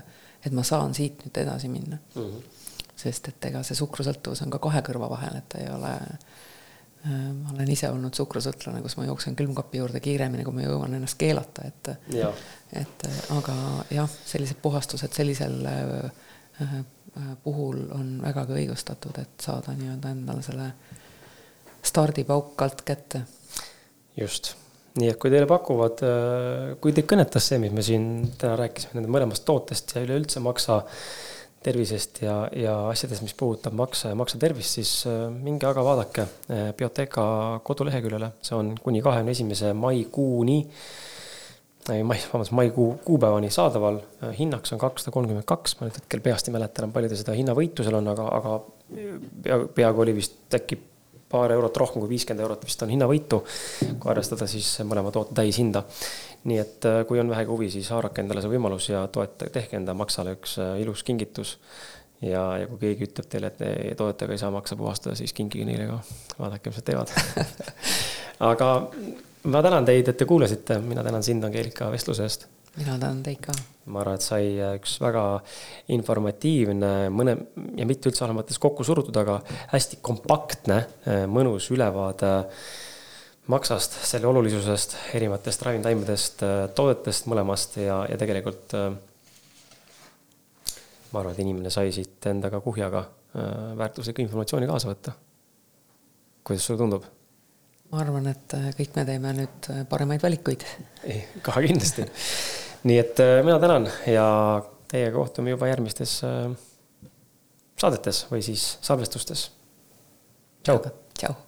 et ma saan siit nüüd edasi minna mm. -hmm. sest et ega see suhkrusõltuvus on ka kahe kõrva vahel, et ei ole ma olen ise olnud suhkrusõltlane, kus ma jooksen külmkapi juurde kiiremini, kui ma jõuan ennast keelata, et et äh, aga jah, sellised puhastused sellisel äh, puhul on vägagi õigustatud, et saada nii-öelda endale selle stardipauk alt kätte. just, nii et kui teile pakuvad, kui teid kõnetas see, mis me siin täna rääkisime nende mõlemast tootest ja üleüldse maksa tervisest ja, ja asjadest, mis puudutab maksa ja maksa tervist, siis äh, minge aga vaadake äh, Bioteeka koduleheküljele, see on kuni kahekümne esimese maikuuni, mai, vabandust, maikuu kuupäevani saadaval. Äh, hinnaks on kakssada kolmkümmend kaks, ma nüüd hetkel peast ei mäleta enam, palju ta seda hinnavõitu seal on, aga, aga pea, peaaegu oli vist äkki paar eurot rohkem kui viiskümmend eurot vist on hinnavõitu, kui arvestada siis mõlema toote täishinda nii et äh, kui on vähegi huvi, siis haarake endale see võimalus ja toeta, tehke enda maksale üks äh, ilus kingitus. ja, ja kui keegi ütleb teile, et teie tootega ei saa maksa puhastada, siis kinkige neile ka, vaadake, mis nad teevad aga ma tänan teid, et te kuulasite, mina tänan sind, Angeelika, vestluse eest. mina tänan teid ka. ma arvan, et sai äh, üks väga informatiivne, mõne ja mitte üldse halva mõttes kokku surutud, aga hästi kompaktne, mõnus ülevaade maksast, selle olulisusest, erinevatest ravimtaimedest, äh, toodetest mõlemast ja, ja tegelikult äh, ma arvan, et inimene sai siit endaga kuhjaga äh, väärtuslikku informatsiooni kaasa võtta. kuidas sulle tundub? ma arvan, et kõik me teeme nüüd paremaid valikuid. kohe kindlasti. nii et mina tänan ja teiega kohtume juba järgmistes saadetes või siis salvestustes. tšau. tšau